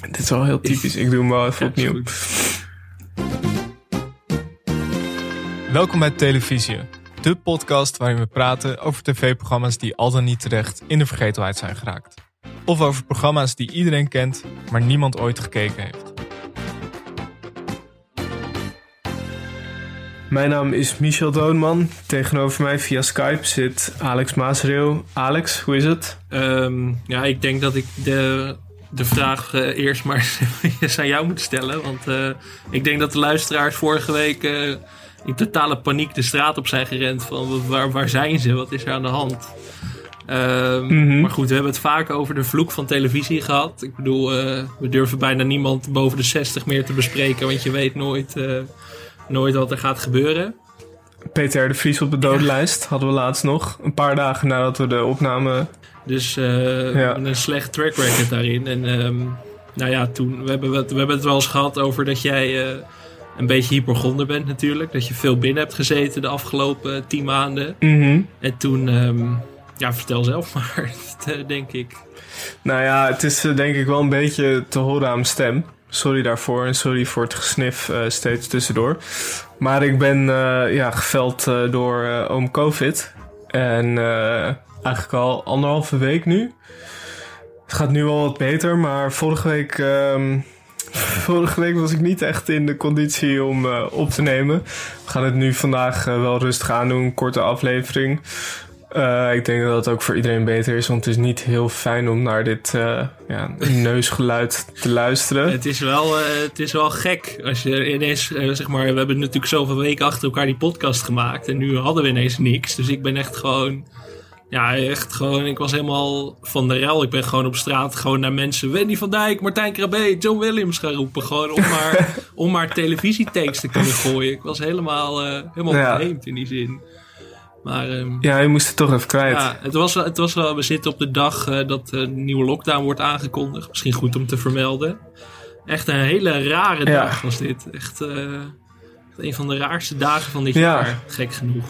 Dit is wel heel typisch. Ik doe hem wel even Ja, opnieuw. Welkom bij Televisie, de podcast waarin we praten over tv-programma's die al dan niet terecht in de vergetelheid zijn geraakt. Of over programma's die iedereen kent, maar niemand ooit gekeken heeft. Mijn naam is Michel Doonman. Tegenover mij via Skype zit Alex Maasreel. Alex, hoe is het? Ehm, ja, ik denk dat ik de, de vraag eh, eerst maar eens aan jou moet stellen. Want eh, ik denk dat de luisteraars vorige week eh, in totale paniek de straat op zijn gerend. Van waar, waar zijn ze? Wat is er aan de hand? Ehm, Mhm. Maar goed, we hebben het vaak over de vloek van televisie gehad. Ik bedoel, we durven bijna niemand boven de 60 meer te bespreken. Want je weet nooit, nooit wat er gaat gebeuren. Peter de Vries op de dodenlijst hadden we laatst nog. Een paar dagen nadat we de opname... Dus eh, een slecht track record daarin. En ehm, nou ja, toen, we hebben, het, we hebben het wel eens gehad over dat jij eh, een beetje hypochonder bent natuurlijk. Dat je veel binnen hebt gezeten de afgelopen tien maanden. Mhm. En toen, ehm, ja, vertel zelf maar, denk ik. Nou ja, het is eh, denk ik wel een beetje te horen aan mijn stem. Sorry daarvoor en sorry voor het gesnif eh, steeds tussendoor. Maar ik ben eh, ja, geveld eh, door oom COVID. En eigenlijk al anderhalve week nu. Het gaat nu wel wat beter, maar vorige week... ehm, Vorige week was ik niet echt in de conditie om op te nemen. We gaan het nu vandaag wel rustig aandoen, een korte aflevering. Eh, ik denk dat het ook voor iedereen beter is, want het is niet heel fijn om naar dit eh, ja, neusgeluid te luisteren. Het is wel, eh, het is wel gek als je ineens, zeg maar, we hebben natuurlijk zoveel weken achter elkaar die podcast gemaakt. En nu hadden we ineens niks. Dus ik ben echt gewoon, ja, echt gewoon, ik was helemaal van de rel. Ik ben gewoon op straat gewoon naar mensen, Wendy van Dijk, Martijn Krabbe, John Williams gaan roepen. Gewoon om maar, om maar televisietakes te kunnen gooien. Ik was helemaal, helemaal Ja. verheemd in die zin. Maar ehm, Ja, je moest het toch even kwijt. ja, het was, het was wel, we zitten op de dag eh, dat de nieuwe lockdown wordt aangekondigd. Misschien goed om te vermelden. Echt een hele rare Ja. dag was dit. Echt eh, een van de raarste dagen van dit Ja. jaar. Gek genoeg.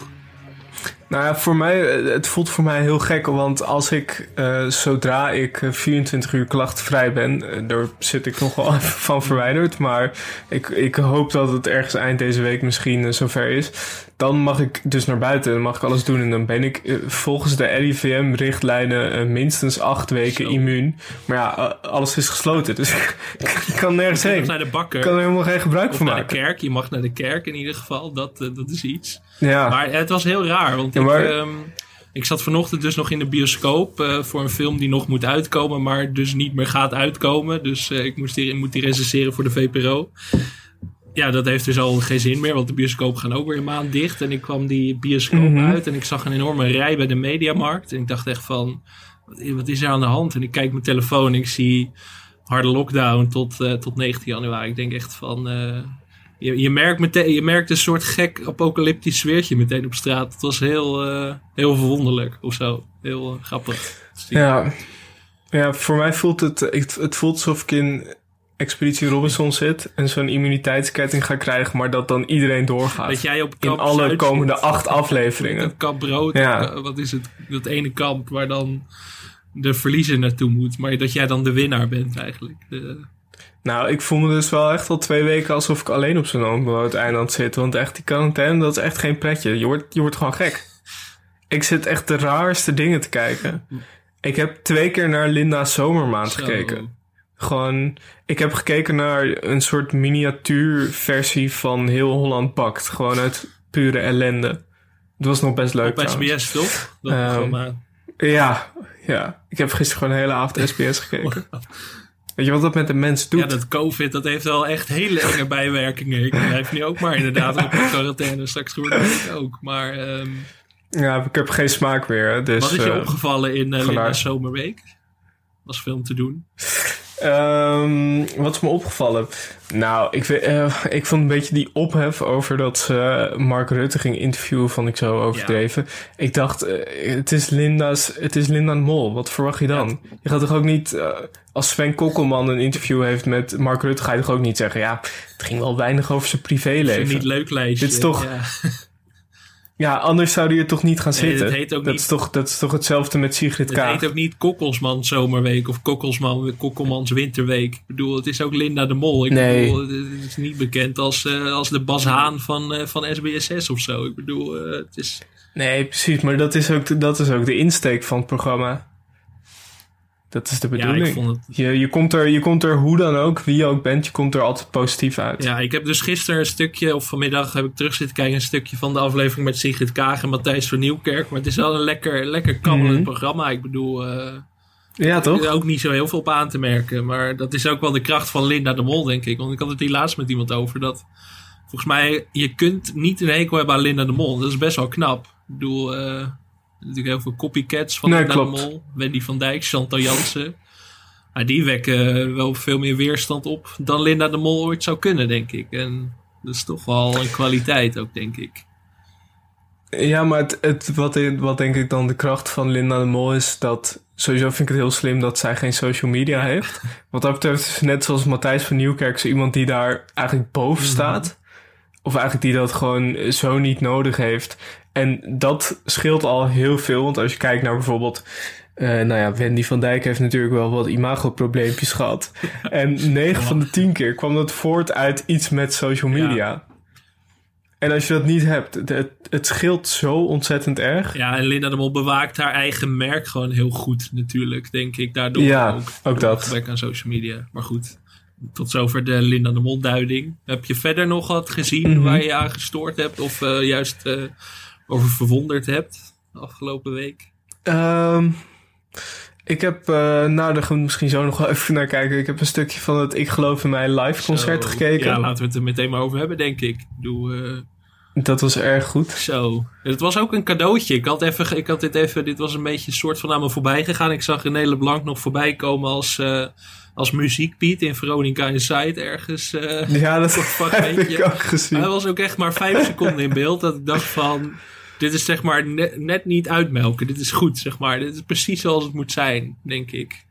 Nou ja, voor mij, eh, het voelt voor mij heel gek, want als ik, eh, zodra ik eh, 24 uur klachtvrij ben, eh, daar zit ik nog wel even van verwijderd, maar ik, ik hoop dat het ergens eind deze week misschien eh, zover is. Dan mag ik dus naar buiten, dan mag ik alles doen en dan ben ik eh, volgens de RIVM-richtlijnen eh, minstens acht weken Zo. immuun. Maar ja, eh, alles is gesloten, dus ik kan nergens Je mag heen. naar de Ik bakker. kan er helemaal geen gebruik van naar de maken. kerk. Je mag naar de kerk in ieder geval. Dat, eh, dat is iets. Ja. Maar het was heel raar. Want Ja, maar- ik, ehm, ik zat vanochtend dus nog in de bioscoop eh, voor een film die nog moet uitkomen, maar dus niet meer gaat uitkomen. Dus eh, ik moest die, moet die recenseren voor de VPRO. Ja, dat heeft dus al geen zin meer, want de bioscoop gaan ook weer een maand dicht. En ik kwam die bioscoop Mhm. uit en ik zag een enorme rij bij de Mediamarkt. En ik dacht echt van, wat is, er aan de hand? En ik kijk mijn telefoon en ik zie harde lockdown tot, eh, tot 19 januari. Ik denk echt van... je, je, merkt meteen, je merkt een soort gek apocalyptisch sfeertje meteen op straat. Het was heel, eh, heel verwonderlijk of zo. Heel eh, grappig. Ja. ja, voor mij voelt het, het voelt alsof ik in Expeditie Robinson zit en zo'n immuniteitsketting ga krijgen, maar dat dan iedereen doorgaat. Dat jij op in kamp alle Zuid komende zit. acht afleveringen. Kamp brood. Ja. Wat is het? Dat ene kamp waar dan de verliezer naartoe moet. Maar dat jij dan de winnaar bent eigenlijk. De, Nou, ik voel me dus wel echt al twee weken alsof ik alleen op zo'n onbewoond eiland zit. Want echt, die quarantaine, dat is echt geen pretje. Je wordt, je wordt gewoon gek. Ik zit echt de raarste dingen te kijken. Ik heb twee keer naar Linda's Zomermaand Zo. gekeken. Gewoon, ik heb gekeken naar een soort miniatuurversie van Heel Holland Bakt. Gewoon uit pure ellende. Het was nog best leuk op trouwens. SBS toch? Dat Ehm. Ja, ja. Ik heb gisteren gewoon de hele avond SBS gekeken. Weet je wat dat met de mens doet? Ja, dat COVID, dat heeft wel echt hele enge bijwerkingen. Ik blijf nu ook maar inderdaad op de quarantaine. Straks ik ook. Maar ehm, Ja, ik heb geen smaak meer. Dus, wat is je eh, opgevallen in uh. Linda's Zomerweek? Was film te doen. Ehm, wat is me opgevallen? Nou, ik, eh, ik vond een beetje die ophef over dat ze Mark Rutte ging interviewen, vond ik zo overdreven. Ik dacht, eh, het is Linda's, het is Linda Mol. Wat verwacht je dan? Je gaat toch ook niet, eh, als Sven Kokkelman een interview heeft met Mark Rutte, ga je toch ook niet zeggen, ja, het ging wel weinig over zijn privéleven. Niet leuk lijstje. Dit is toch- Ja. Ja, anders zou die er toch niet gaan Nee, zitten. dat heet ook dat, niet- is toch, dat is toch hetzelfde met Sigrid Het Kaag. heet ook niet Kokkelsman Zomerweek of Kokkelsman, Kokkelmans Winterweek. Ik bedoel, het is ook Linda de Mol. Ik Nee. bedoel, het is niet bekend als, eh, als de Bas Haan van, eh, van SBSS of zo. Ik bedoel, eh, het is... Nee, precies. Maar dat is, ook de, dat is ook de insteek van het programma. Dat is de Ja, bedoeling. ik vond het... je, je, komt er, je komt er hoe dan ook, wie je ook bent, je komt er altijd positief uit. Ja, ik heb dus gisteren een stukje, of vanmiddag heb ik terug zitten kijken, een stukje van de aflevering met Sigrid Kaag en Matthijs van Nieuwkerk. Maar het is wel een lekker, lekker kabbelend Mhm. programma. Ik bedoel, eh, Ja, er toch? is ook niet zo heel veel op aan te merken. Maar dat is ook wel de kracht van Linda de Mol, denk ik. Want ik had het hier laatst met iemand over. Dat volgens mij, je kunt niet een hekel hebben aan Linda de Mol. Dat is best wel knap. Ik bedoel, eh, er natuurlijk heel veel copycats van Nee, Linda de Mol. Wendy van Dijk, Chantal Jansen. Maar die wekken wel veel meer weerstand op dan Linda de Mol ooit zou kunnen, denk ik. En dat is toch wel een kwaliteit ook, denk ik. Ja, maar het, het, wat, wat denk ik dan de kracht van Linda de Mol is, dat sowieso vind ik het heel slim dat zij geen social media heeft. Wat dat betreft is net zoals Matthijs van Nieuwkerk zo iemand die daar eigenlijk boven staat. Of eigenlijk die dat gewoon zo niet nodig heeft. En dat scheelt al heel veel, want als je kijkt naar bijvoorbeeld... eh, nou ja, Wendy van Dijk heeft natuurlijk wel wat imagoprobleempjes gehad. En 9 van de 10 keer kwam dat voort uit iets met social Ja. media. En als je dat niet hebt, het, het, scheelt zo ontzettend erg. Ja, en Linda de Mol bewaakt haar eigen merk gewoon heel goed, natuurlijk, denk ik. Daardoor Ja, ook. ook dat. Gebrek aan social media. Maar goed, tot zover de Linda de Mol duiding. Heb je verder nog wat gezien Mhm. waar je je aan gestoord hebt? Of eh, juist eh, over verwonderd hebt de afgelopen week? Ehm, ik heb, nou daar gaan we misschien zo nog wel even naar kijken. Ik heb een stukje van het Ik Geloof in Mij live concert Zo. gekeken. Ja, laten we het er meteen maar over hebben, denk ik. Bedoel, eh, Dat was erg goed. Zo. Het was ook een cadeautje. Ik had, even, ik had dit even, dit was een beetje een soort van aan me voorbij gegaan. Ik zag René Leblanc nog voorbij komen als, eh als muziekpiet in Veronica Inside ergens. eh. Ja, dat heb ik ook gezien. Hij was ook echt maar vijf seconden in beeld. Dat ik dacht van, dit is zeg maar net, net niet uitmelken. Dit is goed, zeg maar. Dit is precies zoals het moet zijn, denk ik.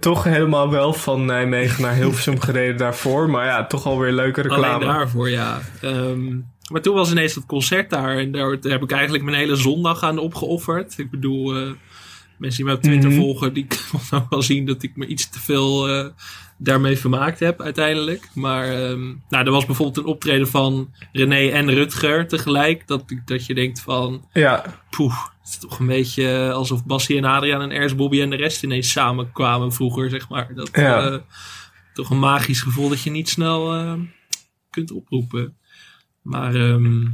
Toch helemaal wel van Nijmegen naar Hilversum gereden daarvoor. Maar ja, toch alweer leuke reclame. Alleen daarvoor, ja. Ehm, maar toen was ineens dat concert daar. En daar heb ik eigenlijk mijn hele zondag aan opgeofferd. Ik bedoel, eh, mensen die mij op Twitter Mhm. volgen, die ook wel zien dat ik me iets te veel eh, daarmee vermaakt heb uiteindelijk. Maar ehm, nou, er was bijvoorbeeld een optreden van René en Rutger tegelijk. Dat, dat je denkt van, Ja, poeh, het is toch een beetje alsof Bassie en Adriaan en Ernst Bobby en de rest ineens samenkwamen vroeger, zeg maar. Dat, Ja. eh, toch een magisch gevoel dat je niet snel eh, kunt oproepen. Maar ehm,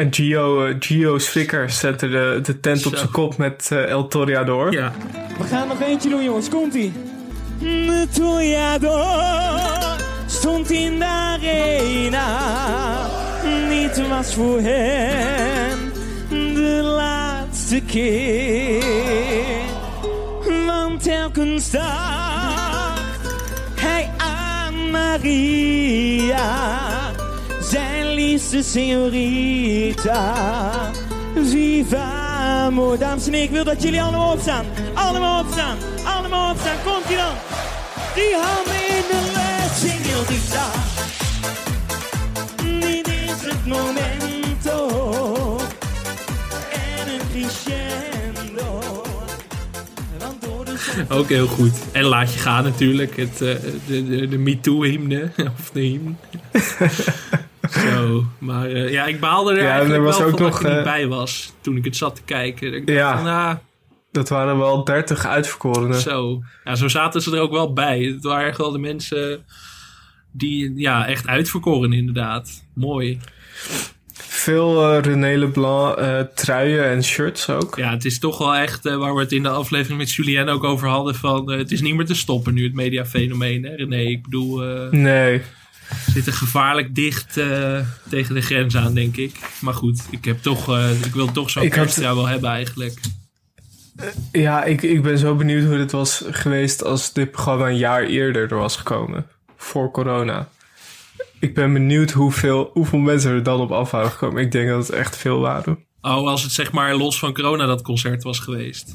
en Gio, eh, Gio Swicker zette de, de tent op zijn kop met eh, El Toreador. ja, We gaan nog eentje doen, jongens. Komt-ie. De Toreador stond in de arena. Dit was voor hem de laatste keer. Want telkens dacht hij aan Maria. Zijn liefste señorita. Viva amor. Dames en heren, ik wil dat jullie allemaal opstaan. Allemaal opstaan. Allemaal opstaan. Komt ie dan. Die handen in de lucht, señorita. Dit is het momento. En een crescendo. Ook heel goed. En laat je gaan natuurlijk. Het, eh, de, de, de MeToo-hymne. Of de hymne. Zo, maar eh, ja, ik baalde er Ja, en er eigenlijk was wel ook van nog, dat ik er niet eh, bij was. Toen ik het zat te kijken. Ik dacht Ja. van, ah, Dat waren wel 30 uitverkorenen. Zo. Ja, zo zaten ze er ook wel bij. Het waren echt wel de mensen die ja, echt uitverkoren inderdaad. Mooi. Veel eh, René Leblanc eh, truien en shirts ook. Ja, het is toch wel echt waar we het in de aflevering met Julien ook over hadden. Van, het is niet meer te stoppen nu, het mediafenomeen. Hè, René, ik bedoel, Nee. We zitten gevaarlijk dicht eh, tegen de grens aan, denk ik. Maar goed, ik, heb toch, eh, ik wil toch zo'n had- kersttrui wel hebben eigenlijk. Ja, ik, ik ben zo benieuwd hoe het was geweest als dit programma een jaar eerder er was gekomen. Voor corona. Ik ben benieuwd hoeveel, hoeveel mensen er dan op af waren gekomen. Ik denk dat het echt veel waren. Oh, als het zeg maar los van corona dat concert was geweest.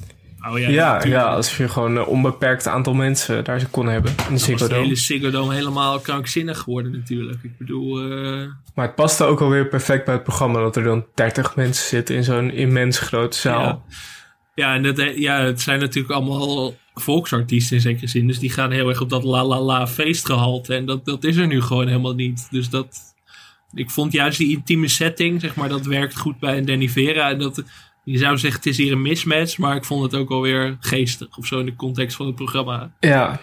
Oh ja, Ja, als je gewoon een onbeperkt aantal mensen daar kon hebben. In de Ziggo Dome. hele Ziggo Dome helemaal krankzinnig geworden natuurlijk. Ik bedoel, eh, Maar het paste ook alweer perfect bij het programma dat er dan 30 mensen zitten in zo'n immens grote zaal. Ja, ja en dat, eh, ja, het zijn natuurlijk allemaal volksartiesten in zekere zin. Dus die gaan heel erg op dat la la la feestgehalte. En dat, dat is er nu gewoon helemaal niet. Dus dat... Ik vond juist die intieme setting, zeg maar, dat werkt goed bij een Danny Vera. En dat, je zou zeggen, het is hier een mismatch. Maar ik vond het ook alweer geestig of zo in de context van het programma. Ja,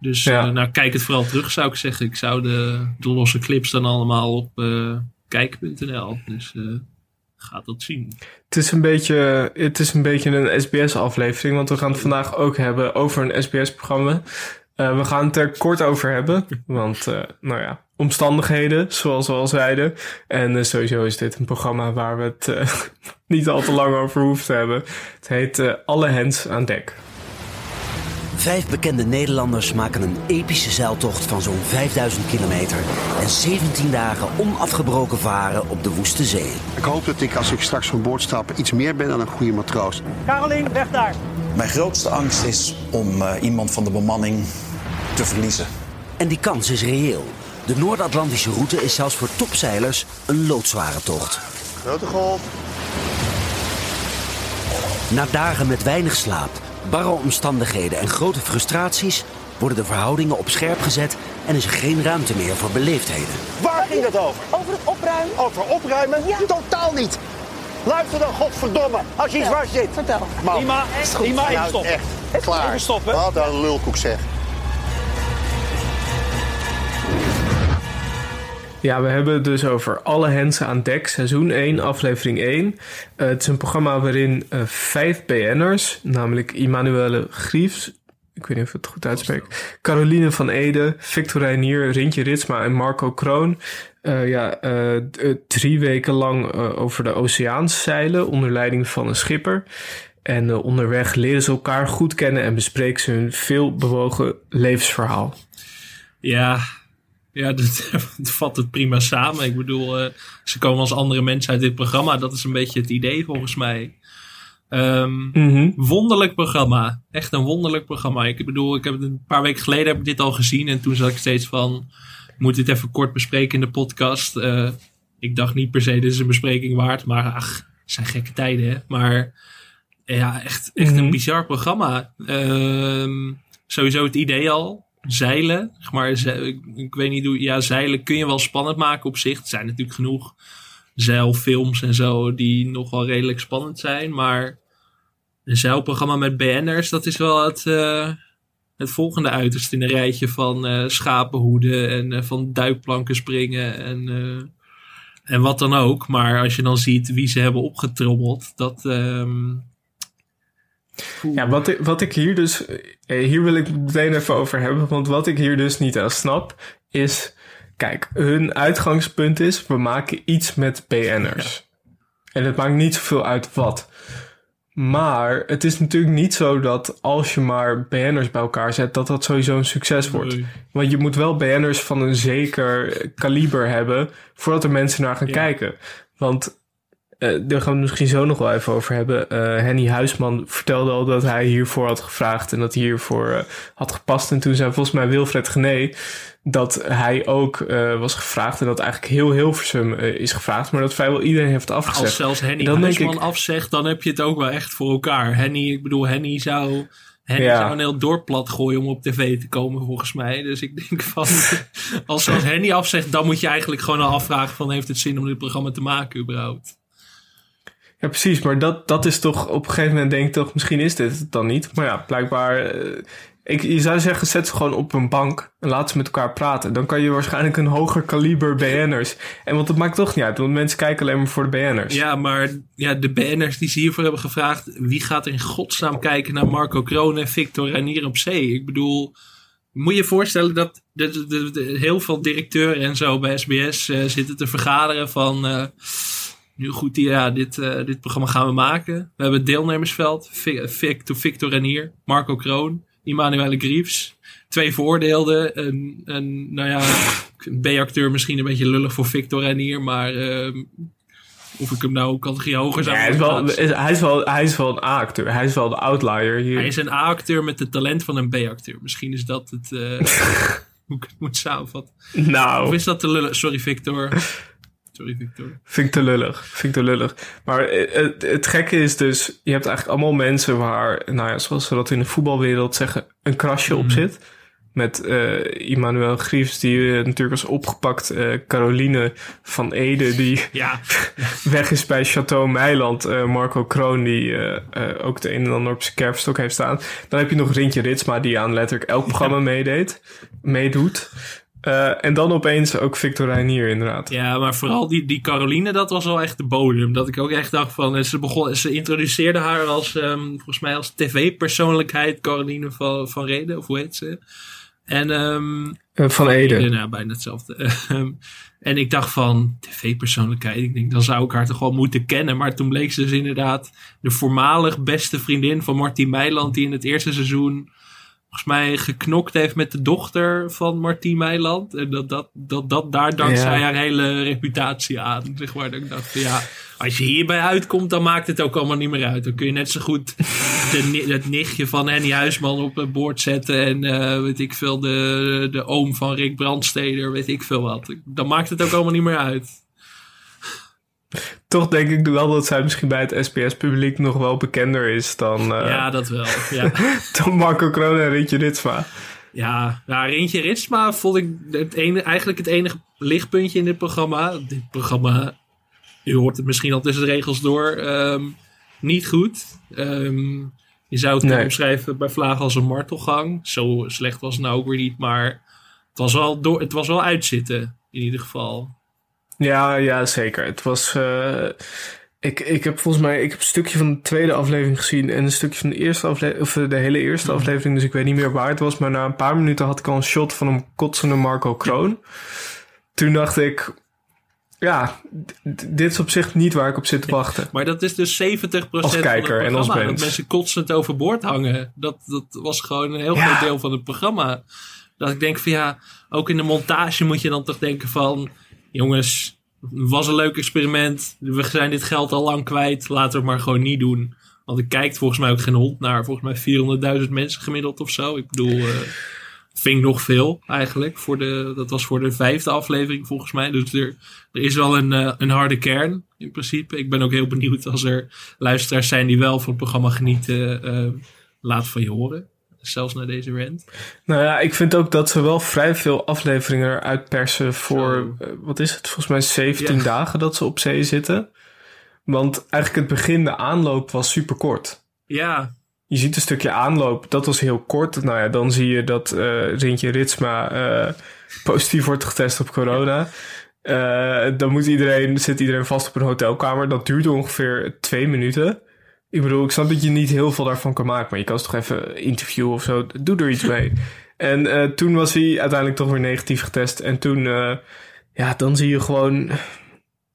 Dus Ja. eh, nou, kijk het vooral terug, zou ik zeggen. Ik zou de, de losse clips dan allemaal op eh kijk.nl. Dus eh ga dat zien. het is een beetje, het is een, beetje een SBS-aflevering, want we gaan het vandaag ook hebben over een SBS-programma. We gaan het er kort over hebben, want, nou ja, omstandigheden, zoals we al zeiden. En eh, sowieso is dit een programma waar we het eh, niet al te lang over hoeven te hebben. Het heet eh, Alle Hens aan Dek. Vijf bekende Nederlanders maken een epische zeiltocht van zo'n 5000 kilometer en 17 dagen onafgebroken varen op de woeste zee. Ik hoop dat ik als ik straks van boord stap iets meer ben dan een goede matroos. Carolien, weg daar. Mijn grootste angst is om eh, iemand van de bemanning te verliezen. En die kans is reëel. De Noord-Atlantische route is zelfs voor topzeilers een loodzware tocht. Grote golf. Na dagen met weinig slaap, barre omstandigheden en grote frustraties worden de verhoudingen op scherp gezet en is er geen ruimte meer voor beleefdheden. Waar ging het over? Over het opruimen? Over opruimen? Ja. Totaal niet. Luister dan, godverdomme, als je iets waar zit. Vertel. Man, Ima, Ima, even nou, stoppen. echt, klaar. Even stoppen. Wat een lulkoek zeg. Ja, we hebben het dus over Alle Hensen aan Dek, seizoen 1, aflevering 1. Eh, het is een programma waarin eh, vijf BN'ers, namelijk Immanuele Griefs, ik weet niet of ik het goed uitspreek, Caroline van Ede, Victor Reinier, Rintje Ritsma en Marco Kroon, eh, ja, drie weken lang over de oceaan zeilen onder leiding van een schipper. En onderweg leren ze elkaar goed kennen en bespreken ze hun veel bewogen levensverhaal. Ja, ja dat, dat vat het prima samen. Ik bedoel, eh, ze komen als andere mensen uit dit programma. Dat is een beetje het idee volgens mij. Ehm, Mhm. wonderlijk programma. Echt een wonderlijk programma. Ik bedoel, ik heb het een paar weken geleden heb ik dit al gezien. En toen zat ik steeds van, moet dit even kort bespreken in de podcast. Eh, ik dacht niet per se, dit is een bespreking waard. Maar ach, het zijn gekke tijden hè. Maar ja, echt, echt Mhm. een bizar programma. Ehm, sowieso het idee al. Zeilen, maar, ik, weet niet hoe, ja, zeilen kun je wel spannend maken op zich. Er zijn natuurlijk genoeg zeilfilms en zo die nog wel redelijk spannend zijn. Maar een zeilprogramma met BN'ers, dat is wel het, eh, het volgende uiterste in een rijtje van eh schapenhoeden en eh, van duikplanken springen en, en wat dan ook. Maar als je dan ziet wie ze hebben opgetrommeld, dat... ehm, Ja, wat ik, wat ik hier dus. eh, Hier wil ik het meteen even over hebben. Want wat ik hier dus niet aan snap. Is. Kijk, hun uitgangspunt is. We maken iets met BN'ers. En het maakt niet zoveel uit wat. Maar het is natuurlijk niet zo dat als je maar BN'ers bij elkaar zet. dat dat sowieso een succes wordt. Nee. Want je moet wel BN'ers van een zeker kaliber hebben. voordat er mensen naar gaan Ja. kijken. Want eh, daar gaan we het misschien zo nog wel even over hebben. Eh, Henny Huisman vertelde al dat hij hiervoor had gevraagd en dat hij hiervoor eh, had gepast. En toen zei volgens mij Wilfred Gené dat hij ook was gevraagd en dat eigenlijk heel Hilversum eh, is gevraagd, maar dat vrijwel iedereen heeft afgezegd. Als zelfs Henny Huisman ik- afzegt, dan heb je het ook wel echt voor elkaar. Henny, ik bedoel, Henny zou, Henny Ja. zou een heel dorp plat gooien om op tv te komen, volgens mij. Dus ik denk van, als zelfs Henny afzegt, dan moet je eigenlijk gewoon al afvragen van, heeft het zin om dit programma te maken überhaupt? Ja, precies. Maar dat, dat is toch op een gegeven moment denk ik toch, misschien is dit het dan niet. Maar ja, blijkbaar. eh, ik, je zou zeggen, zet ze gewoon op een bank en laat ze met elkaar praten. Dan kan je waarschijnlijk een hoger kaliber BN'ers. En want het maakt toch niet uit, want mensen kijken alleen maar voor de BN'ers. Ja, maar ja, de BN'ers die ze hiervoor hebben gevraagd, wie gaat er in godsnaam kijken naar Marco Kroon en Victor Ranier op zee? Ik bedoel, moet je voorstellen dat de- de- heel veel directeuren en zo bij SBS eh, zitten te vergaderen van, eh, nu goed, ja, dit, eh, dit programma gaan we maken. We hebben het deelnemersveld, Vi- Victor, Victor Ranier, Marco Kroon, Immanuele Griefs. Twee veroordeelden, een, een nou ja, een B-acteur misschien een beetje lullig voor Victor Ranier, maar ehm, of ik hem nou categorie hoger zou Ja, hij, is wel, hij, is wel, hij is wel een A-acteur. Hij is wel de outlier hier. Hij is een A-acteur met het talent van een B-acteur. Misschien is dat het, eh, hoe ik het moet samenvatten. nou, Of is dat te lullen? Sorry, Victor. Sorry, Victor. Vind ik te lullig. Vind ik te lullig. Maar eh, het, het gekke is dus, je hebt eigenlijk allemaal mensen waar, nou ja, zoals ze dat in de voetbalwereld zeggen, een krasje op zit. Met eh Immanuel Griefs, die eh, natuurlijk was opgepakt. eh, Caroline van Ede, die Ja, weg is bij Chateau Meiland. eh, Marco Kroon, die ook de een en ander op zijn kerfstok heeft staan. Dan heb je nog Rintje Ritsma, die aan letterlijk elk programma meedeed, meedoet. Eh, en dan opeens ook Victor Reinier, inderdaad. ja, maar vooral die, die Caroline, dat was wel echt de bodem. Dat ik ook echt dacht van, eh, ze, begon, ze introduceerde haar als, ehm, volgens mij als tv-persoonlijkheid, Caroline van, van Reden, of hoe heet ze? En ehm, Eh, van Ede. Ja, nou, bijna hetzelfde. Ehm, en ik dacht van, tv-persoonlijkheid. Ik denk, dan zou ik haar toch wel moeten kennen. Maar toen bleek ze dus inderdaad de voormalig beste vriendin van Martien Meiland. Die in het eerste seizoen volgens mij geknokt heeft met de dochter van Martien Meiland. En dat, dat, dat, dat daar dankzij Ja. haar hele reputatie aan. Zeg maar, dat ik dacht ja, als je hierbij uitkomt, dan maakt het ook allemaal niet meer uit. Dan kun je net zo goed de, het nichtje van Henny Huisman op het boord zetten. En eh, weet ik veel, de, de oom van Rick Brandsteder, weet ik veel wat. Dan maakt het ook allemaal niet meer uit. Toch denk ik wel dat zij misschien bij het SPS-publiek nog wel bekender is dan, eh, ja, dat wel. Ja. dan Marco Kroon en Rintje Ritsma. Ja, ja Rintje Ritsma vond ik het ene, eigenlijk het enige lichtpuntje in dit programma. Dit programma, u hoort het misschien al tussen de regels door, ehm, niet goed. Ehm, je zou het kunnen Nee. omschrijven bij Vlagen als een martelgang. Zo slecht was het nou ook weer niet, maar het was wel, door, het was wel uitzitten in ieder geval. Ja, ja, zeker. Het was. eh, ik, ik heb volgens mij ik heb een stukje van de tweede aflevering gezien en een stukje van de eerste aflevering, of eh, de hele eerste aflevering, dus ik weet niet meer waar het was. Maar na een paar minuten had ik al een shot van een kotsende Marco Kroon. Toen dacht ik, ja, dit is op zich niet waar ik op zit te wachten. Maar dat is dus 70% Als kijker van het en als. Dat mens. mensen kotsend overboord hangen. Dat, dat was gewoon een heel Ja. groot deel van het programma. Dat ik denk van ja, ook in de montage moet je dan toch denken van... Jongens, was een leuk experiment. We zijn dit geld al lang kwijt. Laten we het maar gewoon niet doen. Want er kijkt volgens mij ook geen hond naar. Volgens mij 400.000 mensen gemiddeld of zo. Ik bedoel, eh vind ik nog veel eigenlijk. Voor de, dat was voor de vijfde aflevering volgens mij. Dus er, er is wel een, eh, een harde kern in principe. Ik ben ook heel benieuwd als er luisteraars zijn die wel van het programma genieten. eh, laat van je horen. Zelfs naar deze rant. Nou ja, ik vind ook dat ze wel vrij veel afleveringen eruit persen voor, eh, wat is het, volgens mij 17 Ja. dagen dat ze op zee zitten. Want eigenlijk het begin, de aanloop was super kort. Ja, Je ziet een stukje aanloop, dat was heel kort. Nou ja, dan zie je dat eh Rintje Ritsma eh, positief wordt getest op corona. Dan moet iedereen, zit iedereen vast op een hotelkamer. Dat duurt ongeveer twee minuten. Ik bedoel, ik snap dat je niet heel veel daarvan kan maken. Maar je kan ze toch even interviewen of zo. Doe er iets mee. En eh, toen was hij uiteindelijk toch weer negatief getest. En toen, eh, ja, dan zie je gewoon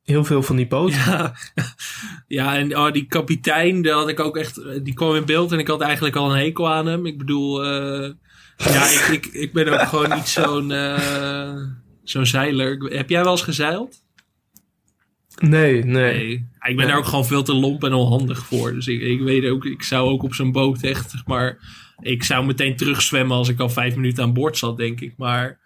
heel veel van die boot. Ja, ja en oh, die kapitein, daar had ik ook echt, die kwam in beeld en ik had eigenlijk al een hekel aan hem. Ik bedoel, eh, ja, ik, ik, ik ben ook gewoon niet zo'n zo'n zeiler. Heb jij wel eens gezeild? Nee, nee. Ik ben daar ook gewoon veel te lomp en onhandig voor. Dus ik, ik weet ook, ik zou ook op zo'n boot echt, zeg maar, ik zou meteen terugzwemmen als ik al vijf minuten aan boord zat, denk ik. Maar,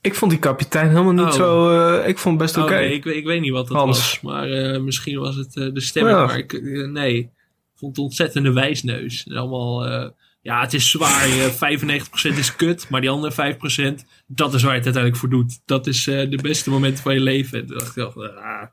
Ik vond die kapitein helemaal niet Oh. zo... eh, ik vond het best oh oké. nee, ik, weet- ik weet niet wat dat Hans. was. Maar eh, misschien was het eh, de stemming. Ja. Maar ik, nee, ik vond het ontzettende wijsneus. En allemaal, ja, het is zwaar. Je 95% is kut, maar die andere 5%, dat is waar je het uiteindelijk voor doet. Dat is eh, de beste momenten van je leven. En toen dacht ik, ah.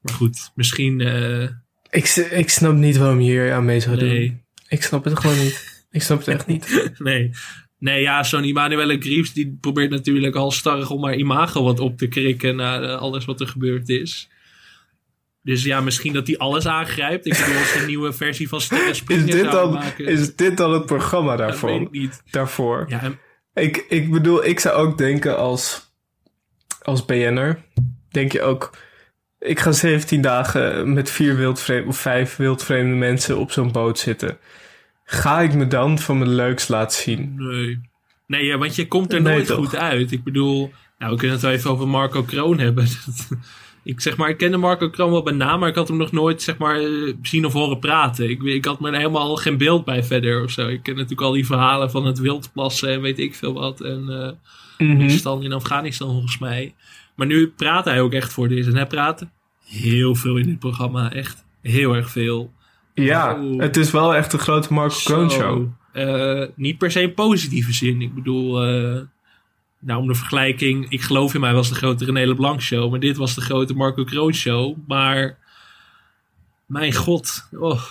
maar goed, misschien, eh, Ik, ik snap niet waarom je hier aan mee zou doen. nee. Ik snap het gewoon niet. Ik snap het echt niet. nee. Nee, ja, zo'n Immanuele Griefs die probeert natuurlijk al starrig om haar imago wat op te krikken na eh, alles wat er gebeurd is. Dus ja, misschien dat hij alles aangrijpt. Ik bedoel, als een nieuwe versie van Sterren Is dit, dan, maken. is dit dan het programma dat weet ik niet. Daarvoor? Ja, en- Ik, ik bedoel, ik zou ook denken als, als BN'er, denk je ook... Ik ga 17 dagen met vier wildvreemde of vijf wildvreemde mensen op zo'n boot zitten. Ga ik me dan van mijn leuks laten zien? nee. Nee, ja, want je komt er Nee, nooit toch? goed uit. Ik bedoel, nou, we kunnen het wel even over Marco Kroon hebben. ik zeg maar, ik kende Marco Kroon wel bij naam, maar ik had hem nog nooit zeg maar eh, zien of horen praten. Ik, ik had er helemaal geen beeld bij verder of zo. Ik ken natuurlijk al die verhalen van het wildplassen en weet ik veel wat. En uh, Mhm. stand in Afghanistan volgens mij. Maar nu praat hij ook echt voor dit. En hij praat heel veel in dit programma. Echt heel erg veel. Ja, Oh. het is wel echt een grote Marco Kroon show. Eh, niet per se in positieve zin. Ik bedoel, eh, nou om de vergelijking, ik geloof in mij was de grote René Leblanc show, maar dit was de grote Marco Kroon show. Maar mijn god, oh,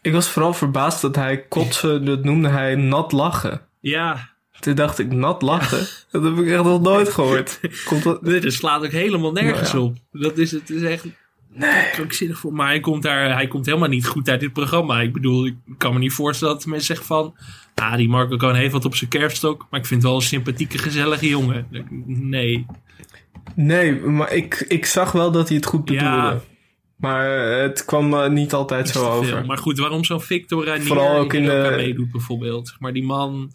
Ik was vooral verbaasd dat hij kotsen, dat noemde hij nat lachen. ja, Toen dacht ik, nat lachen? Dat heb ik echt nog nooit gehoord. Komt dat... dit slaat ook helemaal nergens Nou ja. op. Dat is het is echt krankzinnig voor. Maar hij komt daar, hij komt helemaal niet goed uit dit programma. Ik bedoel, ik kan me niet voorstellen dat mensen zeggen van, ah, die Marco Kroon heeft wat op zijn kerfstok, maar ik vind het wel een sympathieke, gezellige jongen. Nee. Nee, maar ik, ik zag wel dat hij het goed bedoelde. Ja. Maar eh, het kwam eh, niet altijd zo over. veel. Maar goed, waarom zo'n Victor Ranier Vooral ook in de- meedoet bijvoorbeeld. Zeg Maar die man,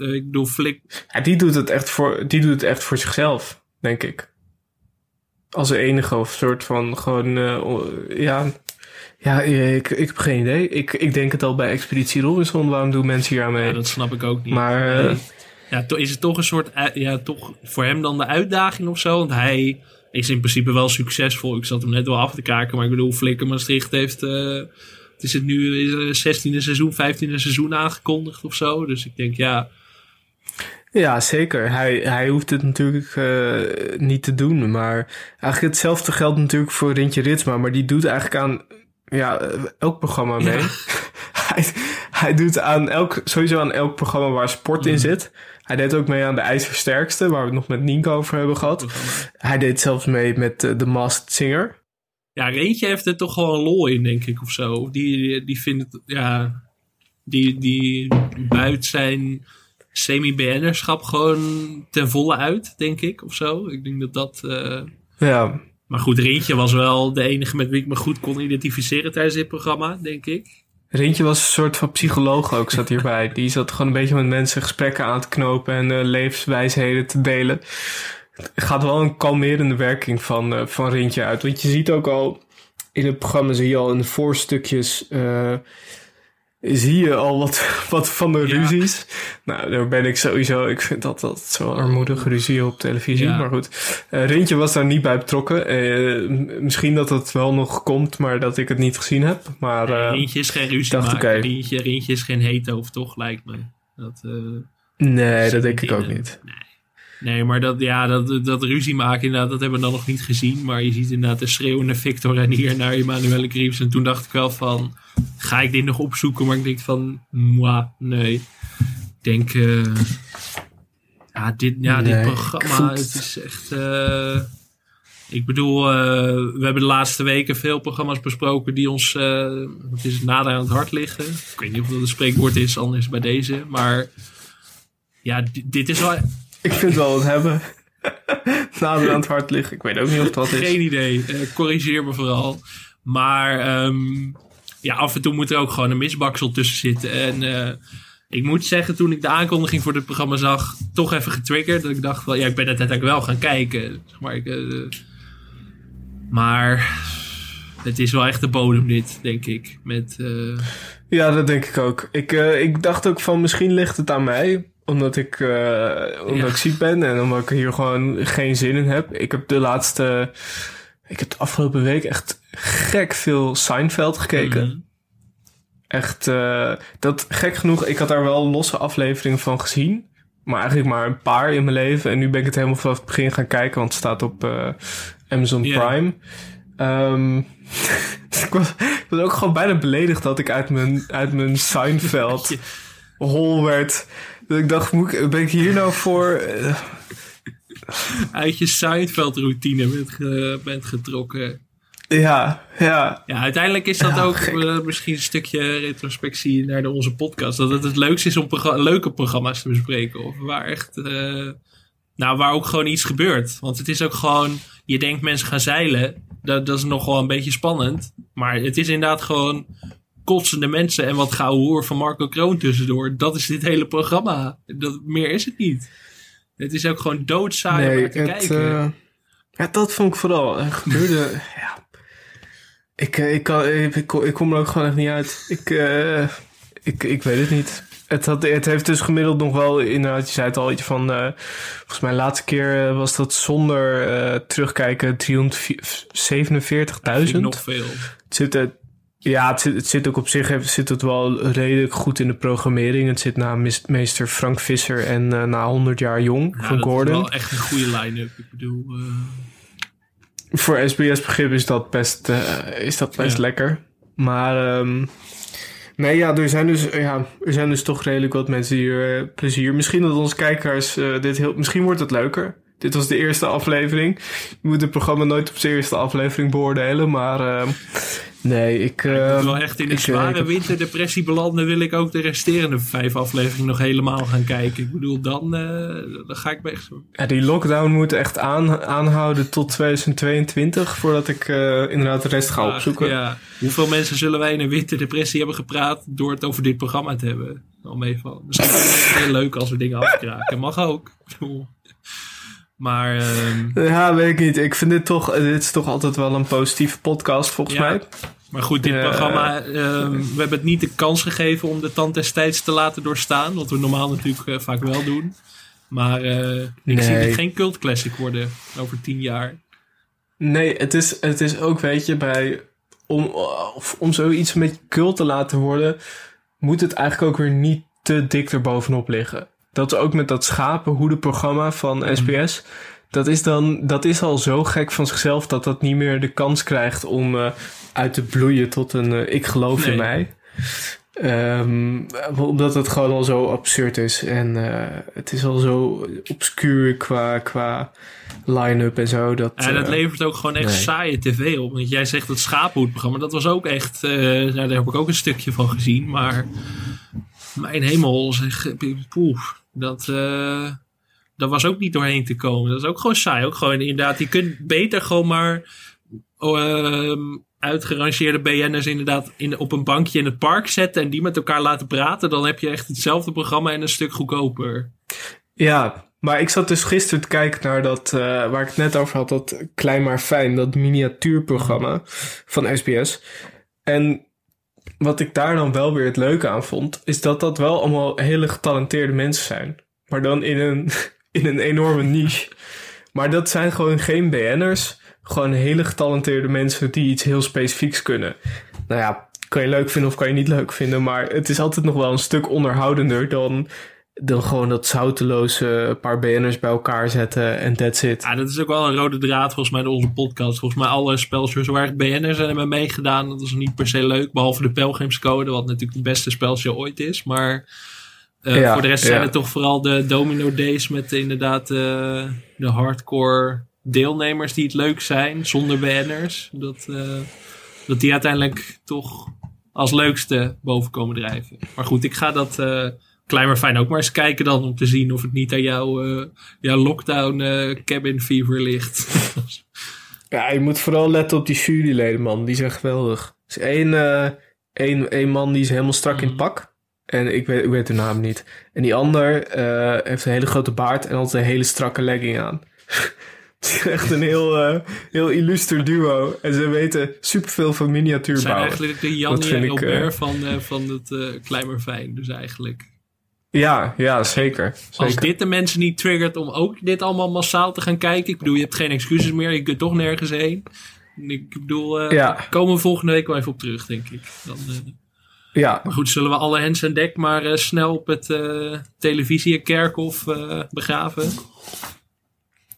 eh, ik bedoel, Flik, Ja, die, doet het echt voor, die doet het echt voor zichzelf, denk ik. Als enige of soort van gewoon, eh, ja, ja ik, ik heb geen idee. Ik, ik denk het al bij Expeditie Robinson, waarom doen mensen hier aan mee? ja, dat snap ik ook niet. Maar, eh, ja, to- is het toch een soort, ja, toch voor hem dan de uitdaging of zo? Want hij is in principe wel succesvol. Ik zat hem net wel af te kijken, maar ik bedoel, Flikker Maastricht heeft, eh, het is het nu is er 16e seizoen, 15e seizoen aangekondigd of zo. Dus ik denk, ja, Ja, zeker. Hij, hij hoeft het natuurlijk eh, niet te doen. Maar eigenlijk hetzelfde geldt natuurlijk voor Rintje Ritsma. Maar die doet eigenlijk aan ja, elk programma mee. hij, hij doet aan elk, sowieso aan elk programma waar sport in zit. Hij deed ook mee aan de IJzersterkste, waar we het nog met Nienke over hebben gehad. Hij deed zelfs mee met eh, The Masked Singer. Ja, eentje heeft er toch gewoon lol in, denk ik, of zo. Die, die vindt het, ja, die, die buit zijn semi-BN'erschap gewoon ten volle uit, denk ik, of zo. Ik denk dat dat... eh, Ja, Maar goed, Rintje was wel de enige met wie ik me goed kon identificeren tijdens dit programma, denk ik. Rintje was een soort van psycholoog ook, zat hierbij. Die zat gewoon een beetje met mensen gesprekken aan te knopen en eh, levenswijsheden te delen. Het gaat wel een kalmerende werking van, eh, van Rintje uit. Want je ziet ook al in het programma, zie je al in de voorstukjes, zie je al wat, wat van de Ja. ruzies. Nou, daar ben ik sowieso, ik vind dat dat zo armoedig ruzie op televisie. Ja. Maar goed, Eh, Rintje was daar niet bij betrokken. Eh, misschien dat het wel nog komt, maar dat ik het niet gezien heb. Maar eh, Rintje is geen ruzie dacht, maken. oké. Rintje, Rintje is geen hetero, toch, lijkt me. Dat, nee, dat denk ik ook niet. Nee, maar dat, ja, dat, dat ruzie maken, inderdaad, dat hebben we dan nog niet gezien. Maar je ziet inderdaad de schreeuwende Victor en hier naar Emanuele Greaves. En toen dacht ik wel van, ga ik dit nog opzoeken? Maar ik denk van, moi, nee. Ik denk, eh, ja, dit, ja, Nee, dit programma, het is echt... eh, ik bedoel, eh, we hebben de laatste weken veel programma's besproken die ons, wat is het, nader aan het hart liggen. Ik weet niet of dat een spreekwoord is, anders bij deze. Maar ja, di- dit is wel Ik vind wel wat hebben. Nader aan het hart liggen. Ik weet ook niet of dat is. Geen idee. Eh, corrigeer me vooral. Maar ehm, ja, af en toe moet er ook gewoon een misbaksel tussen zitten. En eh, ik moet zeggen, toen ik de aankondiging voor dit programma zag, toch even getriggerd. Dat ik dacht, wel, ja, ik ben het uiteindelijk wel gaan kijken. Zeg maar, ik, eh, maar het is wel echt de bodem dit, denk ik. Met, eh, Ja, dat denk ik ook. Ik, eh, ik dacht ook van misschien ligt het aan mij. Omdat ik, eh, omdat Ja. ik ziek ben en omdat ik hier gewoon geen zin in heb. Ik heb de laatste... Ik heb de afgelopen week echt gek veel Seinfeld gekeken. mhm. Echt, eh, dat gek genoeg, ik had daar wel losse afleveringen van gezien. Maar eigenlijk maar een paar in mijn leven. En nu ben ik het helemaal vanaf het begin gaan kijken, want het staat op eh, Amazon. Prime. Ehm, ik, was, ik was ook gewoon bijna beledigd dat ik uit mijn, uit mijn Seinfeld hol werd. Dat ik dacht, ben ik hier nou voor? Eh, uit je Seinfeld-routine bent, ge- bent getrokken. ja, ja. Ja, uiteindelijk is dat Ja, ook eh, misschien een stukje retrospectie naar de, onze podcast. Dat het het leukste is om leuke programma's te bespreken. Of waar echt, eh, nou, waar ook gewoon iets gebeurt. Want het is ook gewoon, je denkt mensen gaan zeilen. Dat, dat is nog wel een beetje spannend. Maar het is inderdaad gewoon kotsende mensen en wat gauw hoor van Marco Kroon tussendoor. Dat is dit hele programma. Dat, meer is het niet. Het is ook gewoon doodsaai om Nee, te het, kijken. eh, Ja, dat vond ik vooral. Er gebeurde. ja. Ik, eh, ik, kan, ik, ik, kom- ik kom er ook gewoon echt niet uit. Ik, eh, ik, ik weet het niet. Het, had, het heeft dus gemiddeld nog wel, inderdaad, je zei het al, iets van. eh, volgens mij, de laatste keer eh, was dat zonder eh, terugkijken 347.000. Nog veel. Het zit, er- ja, het zit, het zit ook op zich heeft- zit het wel redelijk goed in de programmering. Het zit na meester Frank Visser en eh, na 100 jaar jong Ja, van dat Gordon. is wel echt een goede line-up. Ik bedoel, eh, Voor SBS begrip is dat best, eh, is dat best Ja. lekker. Maar ehm, nee, ja, er zijn, dus, ja, er zijn dus toch redelijk wat mensen die er eh, plezier. Misschien dat onze kijkers dit heel. Misschien wordt het leuker. Dit was de eerste aflevering. Je moet het programma nooit op zijn eerste aflevering beoordelen. Maar ehm, nee, ik. ik moet ehm, wel echt in een zware heb- winterdepressie belanden. Wil ik ook de resterende vijf afleveringen nog helemaal gaan kijken. Ik bedoel, dan, eh, dan ga ik me echt. Ja, die lockdown moet echt aan, aanhouden tot 2022 voordat ik eh, inderdaad de rest ga opzoeken. Ja. Hoeveel mensen zullen wij in een winterdepressie hebben gepraat door het over dit programma te hebben? Al meevallen. Misschien is het heel leuk als we dingen afkraken. Mag ook. Maar ehm, Ja, weet ik niet. Ik vind dit toch, dit is toch altijd wel een positieve podcast volgens Ja. mij. Maar goed, dit Eh, programma, ehm, we hebben het niet de kans gegeven om de tand des tijds te laten doorstaan. Wat we normaal natuurlijk eh, vaak wel doen. Maar eh, ik Nee. zie het geen cult classic worden over tien jaar. Nee, het is, het is ook, weet je, bij, om, of om zoiets met cult te laten worden, moet het eigenlijk ook weer niet te dik erbovenop liggen. Dat is ook met dat schapenhoedenprogramma van SBS. Dat is dan, dat is al zo gek van zichzelf dat dat niet meer de kans krijgt om eh, uit te bloeien tot een eh, ik geloof in mij. Ehm, omdat het gewoon al zo absurd is. En eh, het is al zo obscuur qua, qua line-up en zo. Dat, En dat eh, levert ook gewoon echt nee. saaie tv op. Want jij zegt het schapenhoedprogramma, dat was ook echt... eh, nou, daar heb ik ook een stukje van gezien. Maar mijn hemel, zeg, poeh, dat, eh, dat was ook niet doorheen te komen. Dat is ook gewoon saai. Ook gewoon inderdaad, je kunt beter gewoon maar... ehm, uitgerangeerde BN'ers inderdaad in, op een bankje in het park zetten... en die met elkaar laten praten. Dan heb je echt hetzelfde programma en een stuk goedkoper. Ja, maar ik zat dus gisteren te kijken naar dat, eh, waar ik het net over had, dat Klein maar Fijn, dat miniatuurprogramma van SBS. En wat ik daar dan wel weer het leuke aan vond, is dat dat wel allemaal hele getalenteerde mensen zijn. Maar dan in een, in een enorme niche. Maar dat zijn gewoon geen BN'ers, gewoon hele getalenteerde mensen die iets heel specifieks kunnen. Nou ja, kan je leuk vinden of kan je niet leuk vinden, maar het is altijd nog wel een stuk onderhoudender dan dan gewoon dat zouteloze paar BN'ers bij elkaar zetten en that's it. Ja, dat is ook wel een rode draad volgens mij in onze podcast. Volgens mij alle spelshows waar echt BN'ers zijn hebben meegedaan. Dat is niet per se leuk. Behalve de Pelgrimscode, wat natuurlijk de beste spelshow ooit is. Maar eh, Ja, voor de rest ja. zijn het toch vooral de Domino Days met inderdaad eh, de hardcore deelnemers die het leuk zijn. Zonder BN'ers. Dat, eh, dat die uiteindelijk toch als leukste boven komen drijven. Maar goed, ik ga dat... eh Klein maar fijn ook maar eens kijken dan om te zien of het niet aan jouw, eh, jouw lockdown eh, cabin fever ligt. Ja, je moet vooral letten op die juryleden, man. Die zijn geweldig. Er is één, eh, één, één man die is helemaal strak in het pak. En ik weet, ik weet de naam niet. En die ander heeft een hele grote baard en altijd een hele strakke legging aan. Het is echt een heel, heel illuster duo. En ze weten superveel van miniatuur Het zijn eigenlijk de Dat Jannie vind en Albert van, van het Fijn. Dus eigenlijk. Ja, ja, zeker. Als dit de mensen niet triggert om ook dit allemaal massaal te gaan kijken. Ik bedoel, je hebt geen excuses meer. Je kunt toch nergens heen. Ik bedoel, Ja. komen we volgende week wel even op terug, denk ik. Dan, eh, Ja, maar goed, zullen we alle hens aan dek maar eh, snel op het televisie kerkhof eh, begraven?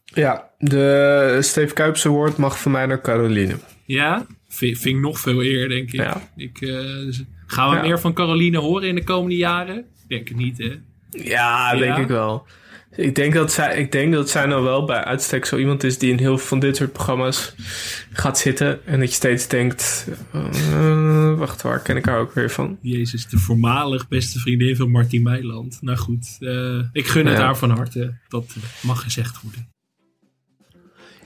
ja, de Steve Kuipse Award mag van mij naar Caroline. Ja, vind, vind ik nog veel eer, denk ik. Ja. ik dus gaan we Ja. meer van Caroline horen in de komende jaren? Ik denk het niet, hè? Ja, Ja? denk ik wel. Ik denk, dat zij, ik denk dat zij nou wel bij uitstek zo iemand is die in heel veel van dit soort programma's gaat zitten. En dat je steeds denkt, eh, wacht, waar ken ik haar ook weer van? Jezus, de voormalig beste vriendin van Martin Meiland. Nou goed, eh, ik gun het Ja. haar van harte. Dat mag gezegd worden.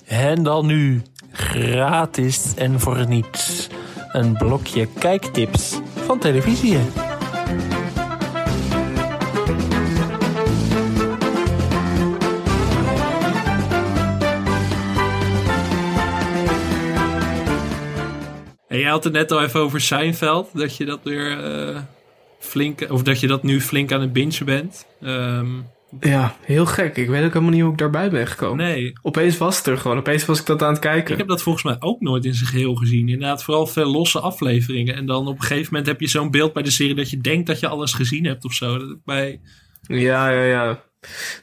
En dan nu, gratis en voor niets, een blokje kijktips van televisie. Jij had het net al even over Seinfeld. Dat je dat weer eh, flink... Of dat je dat nu flink aan het bingen bent. Ehm, Ja, heel gek. Ik weet ook helemaal niet hoe ik daarbij ben gekomen. nee, Opeens was het er gewoon. Opeens was ik dat aan het kijken. ik heb dat volgens mij ook nooit in zijn geheel gezien. Inderdaad, vooral veel losse afleveringen. En dan op een gegeven moment heb je zo'n beeld bij de serie... dat je denkt dat je alles gezien hebt of zo. Dat bij... Ja, ja, ja.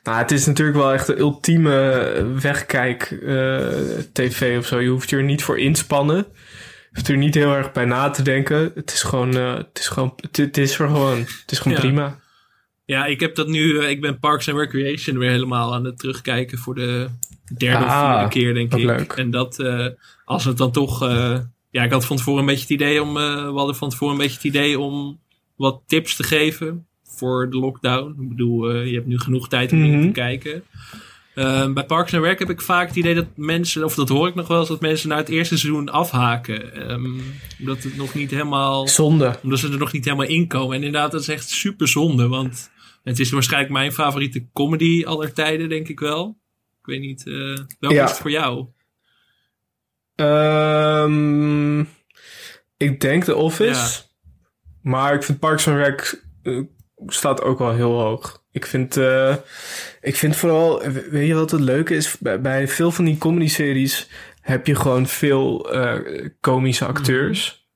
Nou, het is natuurlijk wel echt de ultieme wegkijk eh, tv of zo. Je hoeft je er niet voor inspannen. Hoeft er niet heel erg bij na te denken. Het is gewoon, eh, het is gewoon, het, het is er gewoon. Het is gewoon Ja. prima. Ja, ik heb dat nu... eh, ik ben Parks and Recreation weer helemaal aan het terugkijken... voor de derde of Ah, vierde keer, denk ik. leuk. En dat... eh, als het dan toch... ja, ik had van tevoren een beetje het idee om... we hadden van tevoren een beetje het idee om wat tips te geven voor de lockdown. Ik bedoel, je hebt nu genoeg tijd om Mhm. te kijken. Eh, bij Parks and Rec heb ik vaak het idee dat mensen, of dat hoor ik nog wel eens, dat mensen naar het eerste seizoen afhaken. Ehm, omdat het nog niet helemaal Zonde. omdat ze er nog niet helemaal in komen. En inderdaad, dat is echt super zonde. Want het is waarschijnlijk mijn favoriete comedy aller tijden, denk ik wel. Ik weet niet, eh welke Ja. is het voor jou? Ehm, ik denk The Office. Maar ik vind Parks and Rec eh, staat ook wel heel hoog. Ik vind, eh, ik vind vooral, weet je wat het leuke is? Bij, bij veel van die comedy-series heb je gewoon veel eh, komische acteurs.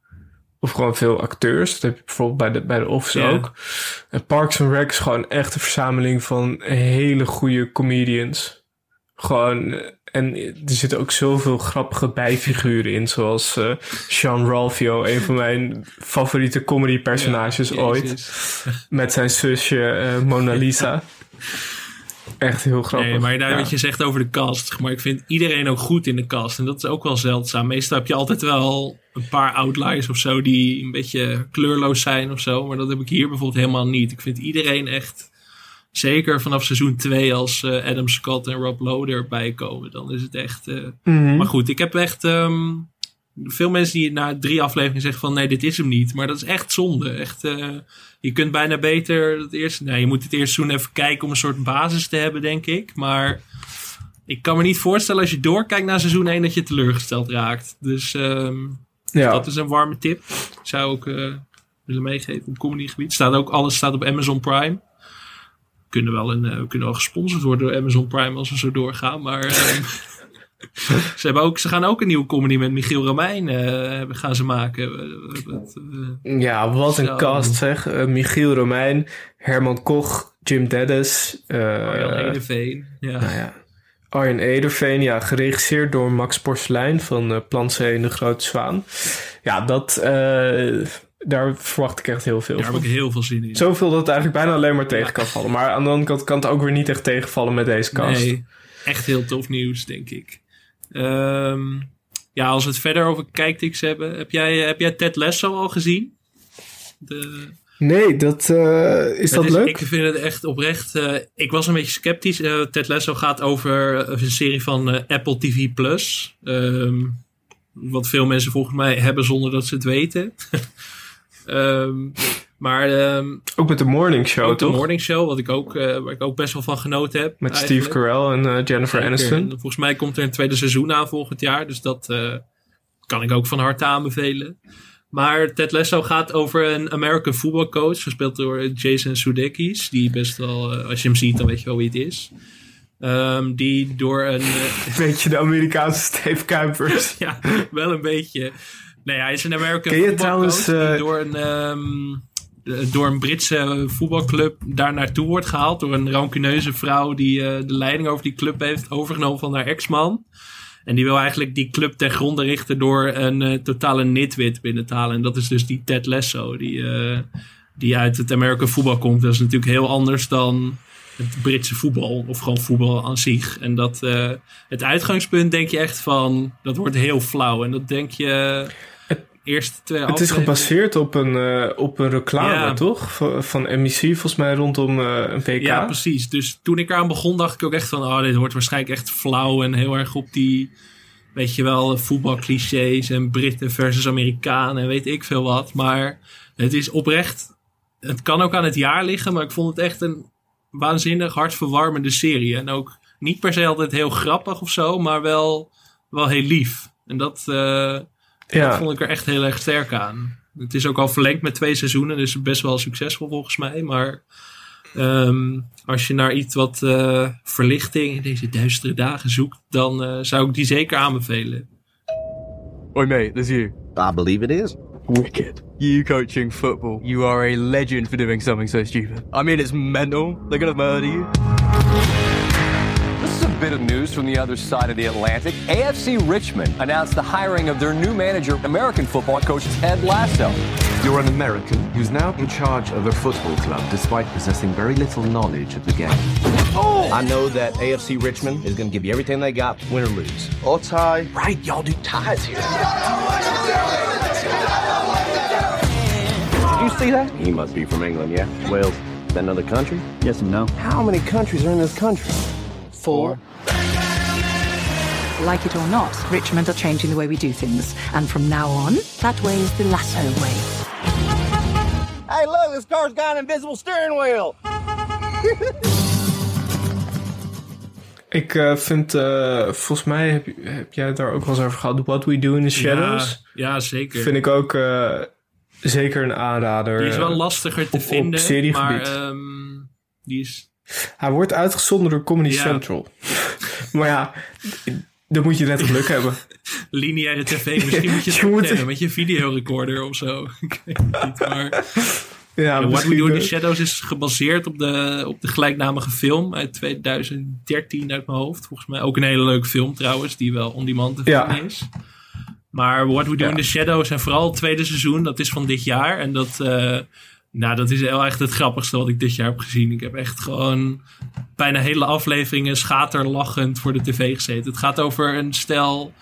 Of gewoon veel acteurs. Dat heb je bijvoorbeeld bij de, bij de Office ook. En Parks and Rec is gewoon echt een verzameling van hele goede comedians. Gewoon, eh, en er zitten ook zoveel grappige bijfiguren in. Zoals eh Sean Ralphio, een van mijn favoriete comedy-personages Ja, ooit. Met zijn zusje eh, Mona Lisa. Echt heel grappig. Nee, maar daar Ja. wat je zegt over de cast. Maar ik vind iedereen ook goed in de cast. En dat is ook wel zeldzaam. Meestal heb je altijd wel een paar outliers of zo die een beetje kleurloos zijn of zo. Maar dat heb ik hier bijvoorbeeld helemaal niet. Ik vind iedereen echt, zeker vanaf seizoen 2 als eh, Adam Scott en Rob Lowe erbij komen. Dan is het echt... eh, Mhm. Maar goed, ik heb echt ehm, veel mensen die na drie afleveringen zeggen van nee, dit is hem niet. Maar dat is echt zonde. Echt, eh, je kunt bijna beter het eerste. Nou, je moet het eerste seizoen even kijken om een soort basis te hebben, denk ik. Maar ik kan me niet voorstellen als je doorkijkt naar seizoen 1 dat je teleurgesteld raakt. Dus ehm, ja. dat is een warme tip. Zou ik eh, willen meegeven op comedygebied. Staat ook, alles staat op Amazon Prime. Kunnen wel, een, eh, we kunnen wel gesponsord worden door Amazon Prime als we zo doorgaan. Maar ehm, ze, hebben ook, ze gaan ook een nieuwe comedy met Michiel Romein eh, hebben- gaan ze maken. Ja, wat een Zo. cast zeg. Eh, Michiel Romein, Herman Koch, Jim Dennis. Arjan Edeveen. Ja. nou ja, Arjen Ederveen, ja, geregisseerd door Max Porcelein van eh Plan C en De Grote Zwaan. Ja, dat, daar verwacht ik echt heel veel Daar heb van. ik heel veel zin in. Zoveel dat het eigenlijk bijna alleen maar tegen kan vallen. Maar aan de andere kant kan het ook weer niet echt tegenvallen met deze cast. Nee, echt heel tof nieuws, denk ik. Ehm, ja, als we het verder over kijktips hebben. Heb jij, heb jij Ted Lasso al gezien? De, Nee, dat, eh, is dat is- leuk? Ik vind het echt oprecht. eh, ik was een beetje sceptisch. Eh, Ted Lasso gaat over eh, een serie van eh, Apple TV Plus. Ehm, wat veel mensen volgens mij hebben zonder dat ze het weten. Ehm, maar ehm Ook met de Morning Show, ook de toch? Morning Show, wat ik ook, eh, waar ik ook best wel van genoten heb. Met eigenlijk. Steve Carell en eh, Jennifer Zeker. Aniston. En Volgens mij komt er een tweede seizoen aan volgend jaar. Dus dat eh, kan ik ook van harte aanbevelen. Maar Ted Lasso gaat over een American football coach. Gespeeld door Jason Sudeikis. Die best wel, als je hem ziet, dan weet je wel wie het is. Ehm, die door een... Beetje de Amerikaanse Steve Kuipers. ja, wel een beetje... Nee, hij is een American Ken je trouwens, eh, door een, ehm, eh, door een Britse voetbalclub daar naartoe wordt gehaald. Door een rancuneuze vrouw die eh, de leiding over die club heeft overgenomen van haar ex-man. En die wil eigenlijk die club ten gronde richten door een totale nitwit binnen te halen. En dat is dus die Ted Lasso, die, die uit het American voetbal komt. Dat is natuurlijk heel anders dan het Britse voetbal, of gewoon voetbal aan zich. En dat, het uitgangspunt denk je echt van, dat wordt heel flauw. En dat denk je, eerste twee Het is gebaseerd op een, eh, op een reclame, Ja. toch? Van, van MEC, volgens mij rondom eh, een PK. Ja, precies. Dus toen ik eraan begon, dacht ik ook echt van... oh, dit wordt waarschijnlijk echt flauw en heel erg op die... weet je wel, voetbalclichés en Britten versus Amerikanen en weet ik veel wat. Maar het is oprecht... Het kan ook aan het jaar liggen, maar ik vond het echt een waanzinnig hartverwarmende serie. En ook niet per se altijd heel grappig of zo, maar wel, wel heel lief. En dat... eh, Ja. Dat vond ik er echt heel erg sterk aan. Het is ook al verlengd met twee seizoenen, dus best wel succesvol volgens mij. Maar ehm, als je naar iets wat eh, verlichting in deze duistere dagen zoekt, dan eh, zou ik die zeker aanbevelen. Oi mate, there's you. I believe it is. Wicked. You coaching football. You are a legend for doing something so stupid. I mean, it's mental. They're gonna murder you. This is a bit of news from the other side of the Atlantic. AFC Richmond announced the hiring of their new manager, American football coach Ted Lasso. You're an American who's now in charge of a football club despite possessing very little knowledge of the game. Oh! I know that AFC Richmond is going to give you everything they got, win or lose. Or tie. Right, y'all do ties here. Did you see that? He must be from England, yeah? Wales. Is that another country? Yes and no. How many countries are in this country? Four. Like it or not, Richmond are changing the way we do things. And from now on, that way is the lasso way. Hey, look, this car's got an invisible steering wheel. Ik eh, vind, eh, volgens mij heb, heb jij het daar ook wel eens over gehad. What We Do in the Shadows. Ja, ja, zeker. Vind ik ook eh, zeker een aanrader. Die is wel lastiger te op- op vinden, seriegebied. maar ehm, die is... Hij wordt uitgezonden door Comedy Ja. Central. maar ja, dan moet je net geluk hebben. lineaire tv. Misschien moet je het moet- opnemen met je videorecorder of zo. Ik weet het niet, maar... Ja, What We Do in the Shadows is gebaseerd op de, op de gelijknamige film uit 2013 uit mijn hoofd. Volgens mij ook een hele leuke film trouwens, die wel on-demand te Ja. vinden is. Maar What We Do Ja. in the Shadows en vooral het tweede seizoen, dat is van dit jaar. En dat, eh, nou, dat is wel echt het grappigste wat ik dit jaar heb gezien. Ik heb echt gewoon bijna hele afleveringen schaterlachend voor de tv gezeten. Het gaat over een stel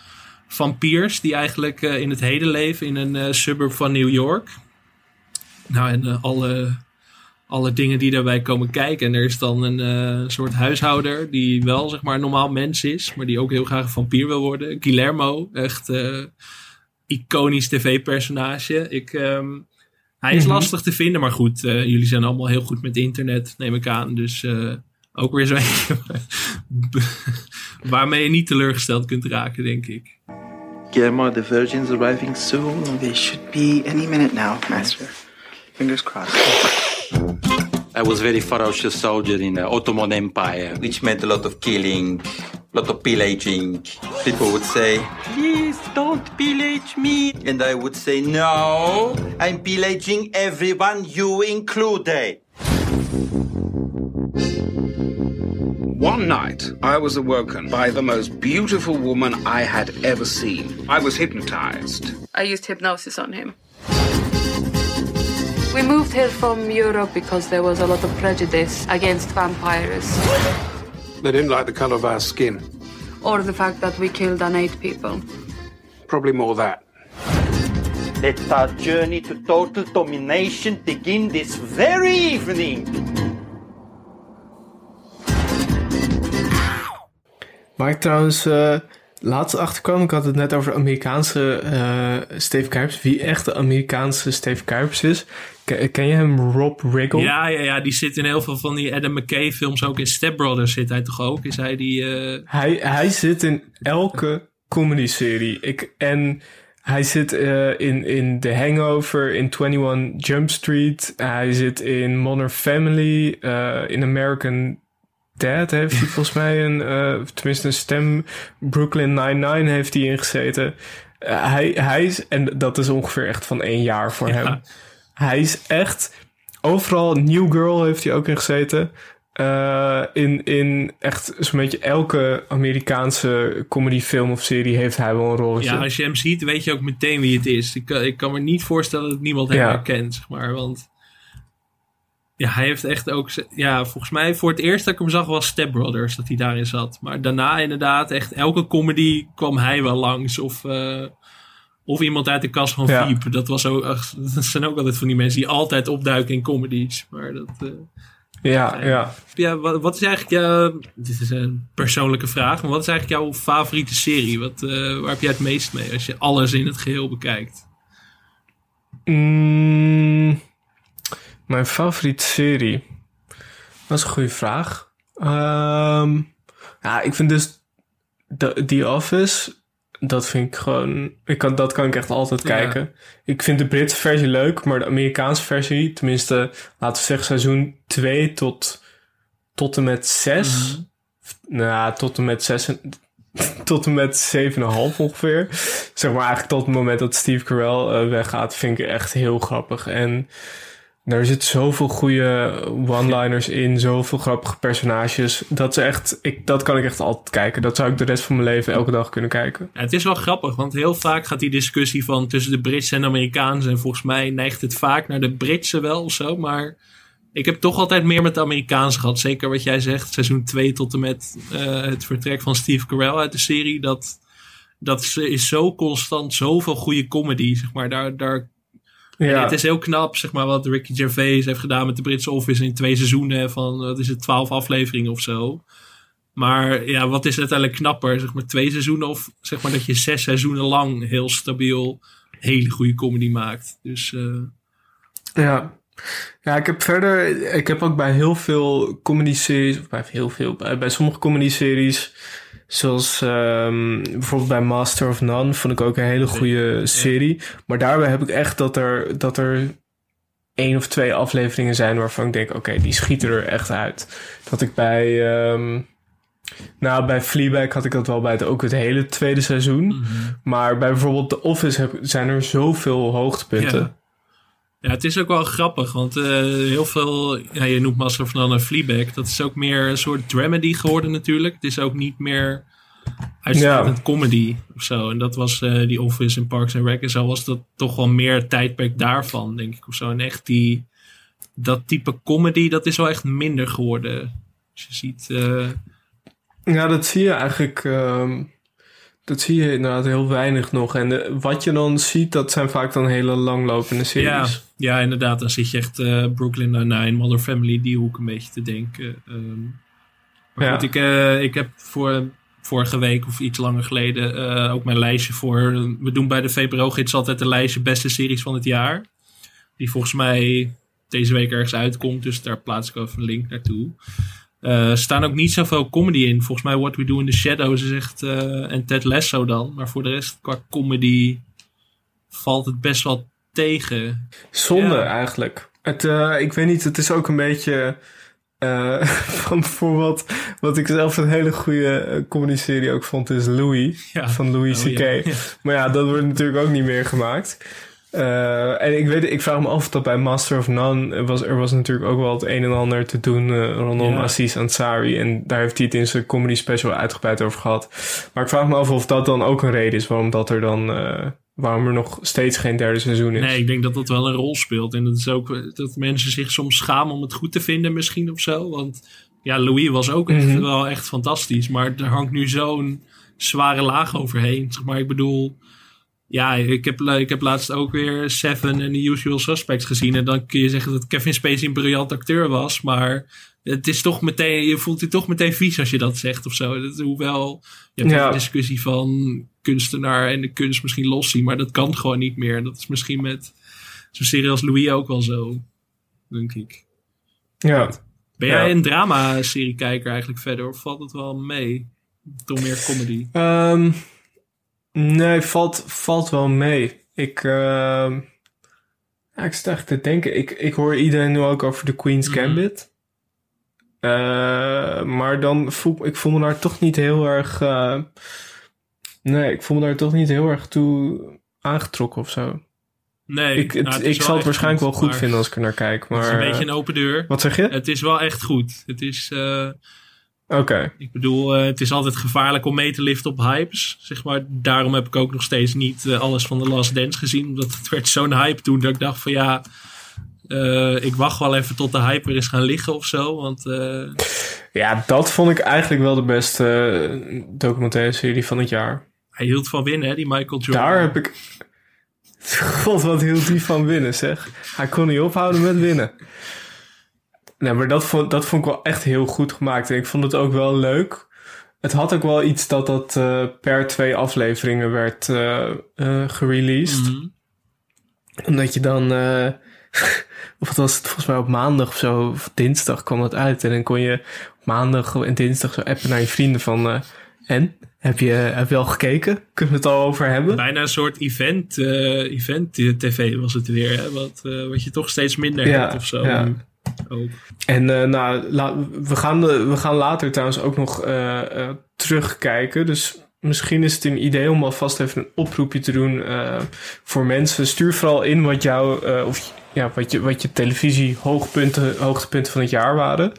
vampiers die eigenlijk eh, in het heden leven in een eh, suburb van New York. Nou, en eh, alle, alle dingen die daarbij komen kijken. En er is dan een soort huishouder die wel, zeg maar, een normaal mens is, maar die ook heel graag vampier wil worden. Guillermo, echt iconisch tv-personage. Ik, ehm, hij is Mhm. lastig te vinden, maar goed, eh, jullie zijn allemaal heel goed met internet, neem ik aan. Dus eh, ook weer zo waarmee je niet teleurgesteld kunt raken, denk ik. Guillermo, the Virgin's arriving soon. They should be any minute now, Master. Fingers crossed. I was very ferocious soldier in the Ottoman Empire, which meant a lot of killing, lot of pillaging. People would say, "Please don't pillage me," and I would say, "No, I'm pillaging everyone, you included." One night, I was awoken by the most beautiful woman I had ever seen. I was hypnotized. I used hypnosis on him. We moved here from Europe because there was a lot of prejudice against vampires, They didn't like the color of our skin. or the fact that we killed and ate people. Probably more that. Let our journey to total domination begin this very evening. Waar ik trouwens eh, laatst achterkwam, ik had het net over de Amerikaanse eh Steve Kuipers. Wie echt de Amerikaanse Steve Kuipers is. Ken, ken je hem, Rob Riggle? Ja, ja, ja, die zit in heel veel van die Adam McKay films. Ook in Step Brothers zit hij toch ook? Is hij die... eh, Hij, hij zit in elke comedy-serie. Ik, en hij zit eh, in, in The Hangover, in 21 Jump Street. Hij zit in Modern Family, eh, in American Dad heeft hij volgens mij een, tenminste een stem. Brooklyn Nine-Nine heeft hij ingezeten. Hij, hij is, en dat is ongeveer echt van één jaar voor hem. Hij is echt, overal, New Girl heeft hij ook in gezeten. Eh, in, in echt zo'n beetje elke Amerikaanse comedyfilm of serie heeft hij wel een rolletje. ja, als je hem ziet, weet je ook meteen wie het is. Ik, kan- ik kan me niet voorstellen dat niemand hem Ja. herkent, zeg maar. Want ja, hij heeft echt ook... Ja, volgens mij voor het eerst dat ik hem zag was Step Brothers, dat hij daarin zat. Maar daarna inderdaad, echt elke comedy kwam hij wel langs. Of, eh, of iemand uit de kast van Ja. Dat, was ook, ach, dat zijn ook altijd van die mensen die altijd opduiken in comedies. Maar dat... eh, Ja, ja. ja, wat, wat is eigenlijk jouw... Dit is een persoonlijke vraag, maar wat is eigenlijk jouw favoriete serie? Wat, eh, waar heb jij het meest mee als je alles in het geheel bekijkt? Mm, mijn favoriete serie? Dat is een goede vraag. Ehm, ja, ik vind dus The, The Office dat vind ik gewoon... Ik kan, dat kan ik echt altijd Ja. kijken. Ik vind de Britse versie leuk, maar de Amerikaanse versie... tenminste, laten we zeggen seizoen 2 tot, tot en met 6... Mhm. Nou, tot en met 6... en- Tot en met 7,5 ongeveer. Zeg maar eigenlijk tot het moment dat Steve Carell eh, weggaat... vind ik echt heel grappig. En er zit zoveel goede one-liners in, zoveel grappige personages. Dat, is echt, ik, dat kan ik echt altijd kijken. Dat zou ik de rest van mijn leven elke dag kunnen kijken. Het is wel grappig, want heel vaak gaat die discussie van tussen de Britse en de Amerikaanse. En volgens mij neigt het vaak naar de Britse wel of zo. Maar ik heb toch altijd meer met de Amerikaanse gehad. Zeker wat jij zegt, seizoen 2 tot en met eh, het vertrek van Steve Carell uit de serie. Dat, dat is zo constant, zoveel goede comedy. Zeg maar. daar, daar, Ja. Het is heel knap, zeg maar, wat Ricky Gervais heeft gedaan met de Britse Office in twee seizoenen van, wat is het, twaalf afleveringen of zo. Maar ja, wat is uiteindelijk knapper? Zeg maar twee seizoenen of zeg maar dat je zes seizoenen lang heel stabiel hele goede comedy maakt. Dus eh, Ja. Ja, ik heb verder... Ik heb ook bij heel veel comedy-series... Of bij heel veel... Bij, bij sommige comedy-series... Zoals ehm, bijvoorbeeld bij Master of None... vond ik ook een hele goede serie. Maar daarbij heb ik echt dat er... Dat er één of twee afleveringen zijn waarvan ik denk... Oké, die schieten er echt uit. Dat ik bij... ehm, nou, bij Fleabag had ik dat wel bij het, ook het hele tweede seizoen. Maar bij bijvoorbeeld The Office heb, zijn er zoveel hoogtepunten. Ja, het is ook wel grappig, want eh, heel veel, ja, je noemt Master of None en Fleabag, dat is ook meer een soort dramedy geworden natuurlijk. Het is ook niet meer uitsluitend comedy of zo. En dat was eh, die Office en Parks and Rec en zo was dat toch wel meer tijdperk daarvan, denk ik of zo. En echt die, dat type comedy, dat is wel echt minder geworden. Je ziet, eh, Ja, dat zie je eigenlijk. ehm, dat zie je inderdaad heel weinig nog. En de- wat je dan ziet, dat zijn vaak dan hele langlopende series. ja, ja, inderdaad, dan zit je echt eh, Brooklyn Nine-Nine, Mother Family, die hoek een beetje te denken. Ehm, maar Ja. goed, ik, eh, ik heb voor vorige week of iets langer geleden eh, ook mijn lijstje voor. We doen bij de VPRO-gids altijd een lijstje beste series van het jaar. Die volgens mij deze week ergens uitkomt, dus daar plaats ik even een link naartoe. Eh, Er staan ook niet zoveel comedy in. Volgens mij What We Do in the Shadows is echt... eh, en Ted Lasso dan. Maar voor de rest, qua comedy... valt het best wel tegen. Zonde Ja. eigenlijk. Het, eh, ik weet niet, het is ook een beetje. van bijvoorbeeld, wat ik zelf een hele goede comedy-serie ook vond, is Louis. Ja. Van Louis Oh, C.K. Ja. Maar ja, dat wordt natuurlijk ook niet meer gemaakt. Eh, en ik, weet, ik vraag me af of dat bij Master of None er was. Er was natuurlijk ook wel het een en ander te doen eh, rondom Ja. Aziz Ansari. En daar heeft hij het in zijn comedy special uitgebreid over gehad. Maar ik vraag me af of dat dan ook een reden is waarom dat er dan. eh, waarom er nog steeds geen derde seizoen is. Nee, ik denk dat dat wel een rol speelt. En dat is ook eh, dat mensen zich soms schamen om het goed te vinden misschien of zo. Want ja, Louis was ook echt, Mhm. wel echt fantastisch. Maar er hangt nu zo'n zware laag overheen. Zeg maar, ik bedoel... Ja, ik heb, ik heb laatst ook weer Seven en The Usual Suspects gezien. En dan kun je zeggen dat Kevin Spacey een briljant acteur was. Maar het is toch meteen, je voelt je toch meteen vies als je dat zegt of zo. Dat, hoewel, je hebt Ja. een discussie van kunstenaar en de kunst misschien los zien. Maar dat kan gewoon niet meer. Dat is misschien met zo'n serie als Louis ook wel zo, denk ik. Ja. Ben jij Ja. een drama-serie-kijker eigenlijk verder? Of valt het wel mee? Toch meer comedy? Ehm, nee, valt, valt wel mee. Ik, ehm, ja, ik sta echt te denken. Ik, ik hoor iedereen nu ook over de Queen's Mhm. Gambit. Eh, maar dan voel ik voel me daar toch niet heel erg. eh, nee, ik voel me daar toch niet heel erg toe aangetrokken of zo. Nee, ik, het, nou, het ik zal het waarschijnlijk goed, wel goed maar vinden als ik er naar kijk. Maar, het is een beetje eh, een open deur. Wat zeg je? Het is wel echt goed. Het is... Oké. Ik bedoel, eh, het is altijd gevaarlijk om mee te liften op hypes. Zeg maar. Daarom heb ik ook nog steeds niet eh, alles van The Last Dance gezien. Omdat het werd zo'n hype toen dat ik dacht van ja... eh, ik wacht wel even tot de hype weer is gaan liggen of zo. Want Ja, dat vond ik eigenlijk wel de beste documentaire serie van het jaar. hij hield van winnen, hè, die Michael Jordan. Daar heb ik. God, wat hield die van winnen, zeg. Hij kon niet ophouden met winnen. Nee, maar dat vond, dat vond ik wel echt heel goed gemaakt. En ik vond het ook wel leuk. Het had ook wel iets dat dat eh, per twee afleveringen werd eh, gereleased. Mhm. Omdat je dan... of wat was het volgens mij op maandag of zo, of dinsdag kwam dat uit. En dan kon je op maandag en dinsdag zo appen naar je vrienden van... en? Heb je, heb je al gekeken? Kunnen we het al over hebben? Bijna een soort event, event tv was het weer. Hè? Wat, wat je toch steeds minder Ja, hebt of zo. ja. Ook. En eh, nou, we, gaan, de- we gaan later trouwens ook nog eh, eh, terugkijken. Dus misschien is het een idee om alvast even een oproepje te doen voor mensen. Stuur vooral in wat jouw of ja, wat je, wat je televisie hoogpunten, hoogtepunten van het jaar waren.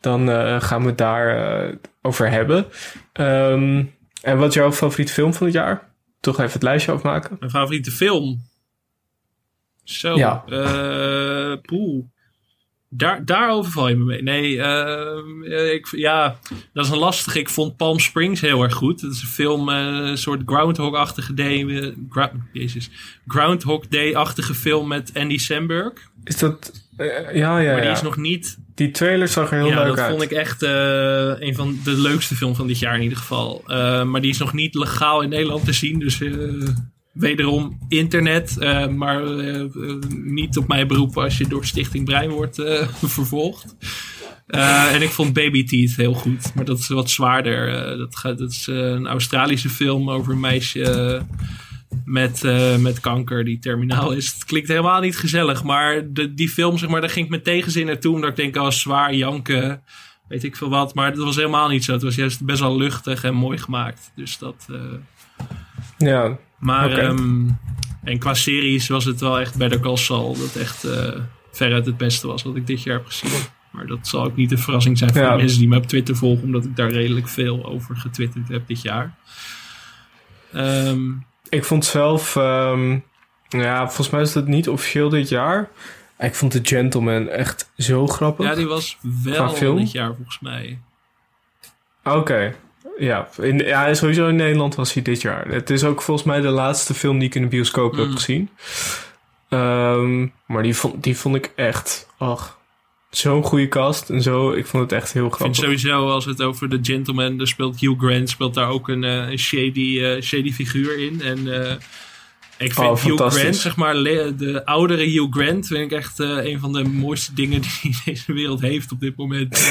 Dan gaan we het daar over hebben. Ehm, en wat is jouw favoriete film van het jaar? Toch even het lijstje afmaken. Mijn favoriete film? Zo. Ja. eh, poeh. Daar, daarover val je me mee. Nee, eh, ik, ja, dat is een lastige. Ik vond Palm Springs heel erg goed. Dat is een film, eh, een soort Groundhog-achtige day. eh, Gra- Jezus. Groundhog Day-achtige film met Andy Samberg. Is dat... eh, ja, ja, Maar die ja. is nog niet... Die trailer zag er heel ja, leuk dat uit. vond ik echt eh, een van de leukste films van dit jaar in ieder geval. Eh, maar die is nog niet legaal in Nederland te zien. Dus eh, wederom internet. eh, maar eh, eh, niet op mijn beroep als je door Stichting Brein wordt vervolgd. En ik vond Baby Teeth heel goed. Maar dat is wat zwaarder. Dat, dat is een Australische film over een meisje met, met kanker die terminaal is. Het klinkt helemaal niet gezellig. Maar de, die film, zeg maar, daar ging ik met tegenzin naartoe. Omdat ik denk, oh, zwaar janken. Weet ik veel wat. Maar dat was helemaal niet zo. Het was juist best wel luchtig en mooi gemaakt. Dus dat... Ja. Maar ehm, en qua series was het wel echt Better Call Saul. Dat echt eh, veruit het beste was wat ik dit jaar heb gezien. Maar dat zal ook niet een verrassing zijn voor Ja. de mensen die me op Twitter volgen. Omdat ik daar redelijk veel over getwitterd heb dit jaar. Ehm, Ik vond zelf, ehm, ja, volgens mij is dat niet officieel dit jaar. Ik vond The Gentleman echt zo grappig. ja, die was wel dit jaar volgens mij. Oké, ja. In, ja, sowieso in Nederland was hij dit jaar. Het is ook volgens mij de laatste film die ik in de bioscoop heb Mm. gezien. Ehm, maar die vond, die vond ik echt, ach, zo'n goede cast. En zo, ik vond het echt heel Ik vind grappig. sowieso, als het over The Gentleman, daar speelt Hugh Grant, speelt daar ook een, eh, een shady, eh, shady figuur in. En eh, ik vind Oh, Hugh. Grant, zeg maar, de oudere Hugh Grant, vind ik echt een van de mooiste dingen die deze wereld heeft op dit moment.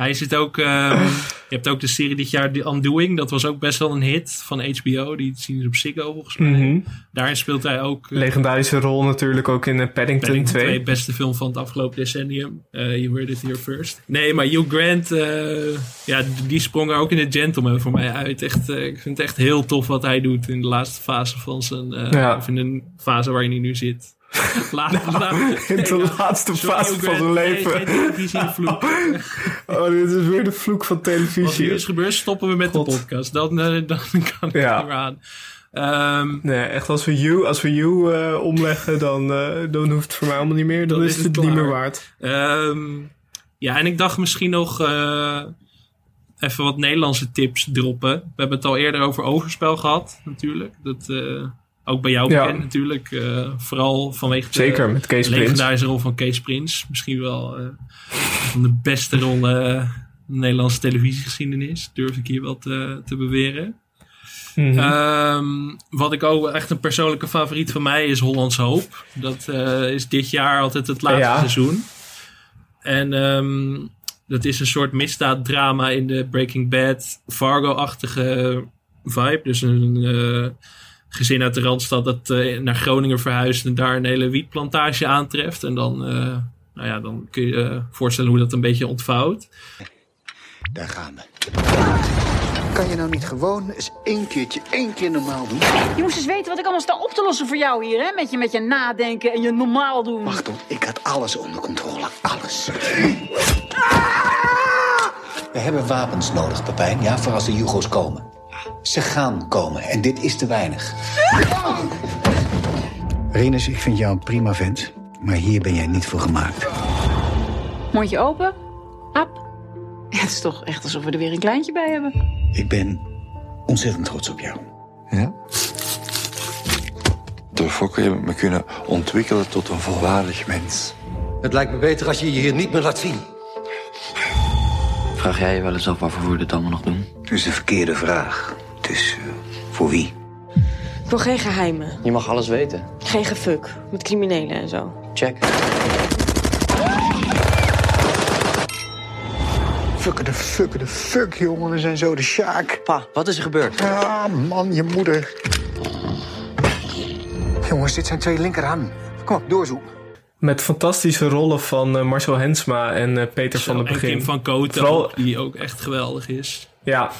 Hij zit ook, ehm, je hebt ook de serie dit jaar, The Undoing, dat was ook best wel een hit van HBO, die zien ze op Ziggo volgens mij. Mhm. Daarin speelt hij ook... eh, Legendarische rol natuurlijk ook in eh, Paddington, Paddington 2. 2, beste film van het afgelopen decennium. Eh you heard it here first. Nee, maar Hugh Grant, ja, die sprong er ook in The Gentleman voor mij uit. Echt, ik vind het echt heel tof wat hij doet in de laatste fase van zijn... Ja. Of in de fase waarin hij nu zit. Laat, laat- in de laatste fase van zijn. Nee, leven. televisievloek. Oh, dit is weer de vloek van Als er televisie. iets gebeurt, stoppen we met de podcast. Dan, eh, dan kan ik Ja. meer aan. Ehm, Nee, echt als we you, als we you eh, omleggen, dan, eh, dan hoeft het voor mij allemaal niet meer. Dan, Dan is is het, het niet meer waard. Ehm, ja, en ik dacht misschien nog even wat Nederlandse tips droppen. We hebben het al eerder over overspel gehad, natuurlijk. Dat, ook bij jou Ja. bekend natuurlijk. eh, vooral vanwege de Zeker, met Kees Prins. legendarische rol van Kees Prins. Misschien wel een van de beste rollen de Nederlandse televisiegeschiedenis. Durf ik hier wel te, te beweren. Mhm. Ehm, wat ik ook echt een persoonlijke favoriet van mij is Hollands Hoop. Dat is dit jaar altijd het laatste Ja. seizoen. En ehm, dat is een soort misdaaddrama in de Breaking Bad Fargo-achtige vibe. Dus een gezin uit de Randstad dat eh, naar Groningen verhuist en daar een hele wietplantage aantreft. En dan, eh, nou ja, dan kun je je voorstellen hoe dat een beetje ontvouwt. Daar gaan we. Kan je nou niet gewoon eens één keertje, één keer normaal doen? Je moest eens weten wat ik allemaal sta op te lossen voor jou hier, hè? Met je, met je nadenken en je normaal doen. Wacht op, ik had alles onder controle. Alles. We hebben wapens nodig, Pepijn. Ja, voor als de Jugo's komen. Ze gaan komen en dit is te weinig. Renus, ik vind jou een prima vent. Maar hier ben jij niet voor gemaakt. Mondje open. Hap. Het is toch echt alsof we er weer een kleintje bij hebben. Ik ben ontzettend trots op jou. Ja? Door Fokker heb ik me kunnen ontwikkelen tot een volwaardig mens. Het lijkt me beter als je je hier niet meer laat zien. Vraag jij je wel eens af waarvoor we dit allemaal nog doen? Het is de verkeerde vraag. Het is eh, voor wie? Ik wil geen geheimen. Je mag alles weten. Geen gefuk. Met criminelen en zo. Check. Fuck de fuck de fuck, jongen. We zijn zo de Sjaak. Pa, wat is er gebeurd? Ah, man, je moeder. Jongens, dit zijn twee linkerhanden. Kom op, doorzoek. Met fantastische rollen van eh, Marcel Hensma en eh, Peter van der en Begin. Kim van Koten, Vooral- die ook echt geweldig is. Ja,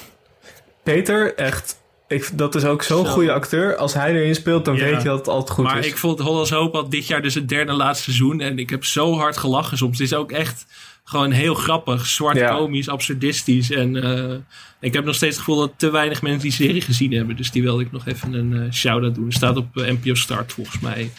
Peter, echt. Ik, dat is ook zo'n Zo. goede acteur. Als hij erin speelt, dan Ja. weet je dat het altijd goed maar is. ik vond Hollands Hoop al dit jaar dus het derde laatste seizoen. En ik heb zo hard gelachen soms. Het is ook echt gewoon heel grappig. Zwart Ja. komisch, absurdistisch. En eh, ik heb nog steeds het gevoel dat te weinig mensen die serie gezien hebben. Dus die wilde ik nog even een eh, shout-out doen. Staat op NPO Start volgens mij.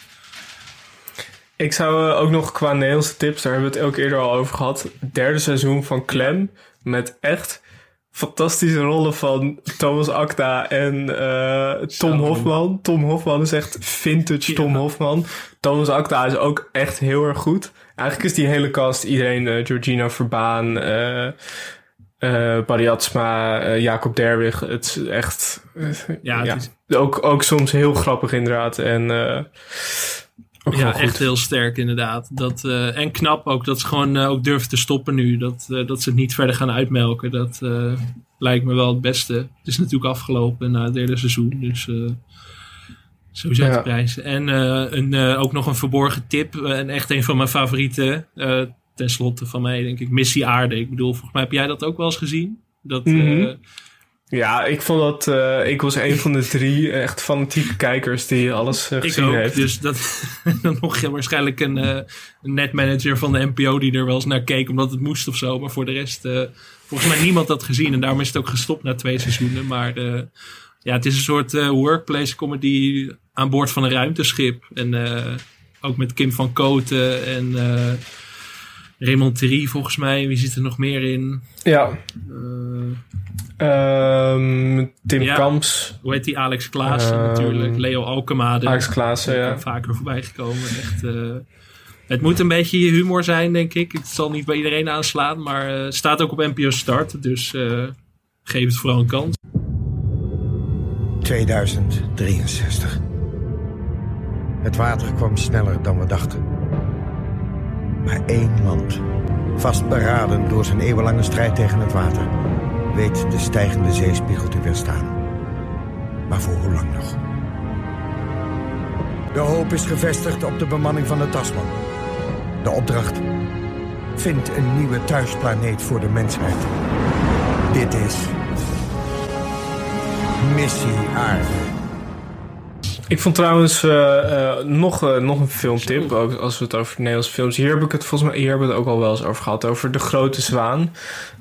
Ik zou eh, ook nog qua Nederlandse tips, daar hebben we het ook eerder al over gehad. Derde seizoen van Clem. Met echt fantastische rollen van Thomas Akda en eh, Tom Hofman. Tom Hofman is echt vintage Tom Hofman. Thomas Akda is ook echt heel erg goed. Eigenlijk is die hele cast iedereen, eh, Georgina Verbaan, eh Barry Atsma, Jacob Derwig. Het is echt... Ja, het Ook, ook soms heel grappig inderdaad. En ook ja, echt heel sterk inderdaad. Dat, eh, en knap ook dat ze gewoon eh, ook durven te stoppen nu. Dat, eh, dat ze het niet verder gaan uitmelken. Dat lijkt me wel het beste. Het is natuurlijk afgelopen na het derde seizoen. Dus sowieso Ja. te prijzen. En een, ook nog een verborgen tip. en echt een van mijn favorieten. ten slotte van mij denk ik. Missie Aarde. Ik bedoel, volgens mij heb jij dat ook wel eens gezien? Dat, Mhm. Ja, ik vond dat... eh, ik was een van de drie echt fanatieke kijkers die alles Ik gezien ook, heeft. dus dat dan nog waarschijnlijk een, eh, een netmanager van de NPO die er wel eens naar keek omdat het moest of zo. Maar voor de rest, volgens mij niemand dat gezien en daarom is het ook gestopt na twee seizoenen. Maar ja, het is een soort workplace comedy aan boord van een ruimteschip. En ook met Kim van Koten en Raymond Thierry volgens mij. Wie zit er nog meer in? Ja. Eh, Ehm, Tim Ja. Kamps. Hoe heet die? Alex Klaassen Ehm, natuurlijk. Leo Alkemade. Alex Klaassen, ja. Vaker voorbij gekomen. Echt, eh, het moet een beetje je humor zijn, denk ik. Het zal niet bij iedereen aanslaan. Maar eh, het staat ook op NPO Start. Dus eh, geef het vooral een kans. 2063. Het water kwam sneller dan we dachten. Maar één land, vastberaden door zijn eeuwenlange strijd tegen het water, weet de stijgende zeespiegel te weerstaan. Maar voor hoe lang nog? De hoop is gevestigd op de bemanning van de Tasman. De opdracht? Vind een nieuwe thuisplaneet voor de mensheid. Dit is Missie Aarde. Ik vond trouwens eh, eh, nog, eh, nog een filmtip, ook als we het over Nederlandse films. Hier heb ik het volgens mij hier hebben we het ook al wel eens over gehad, over De Grote Zwaan.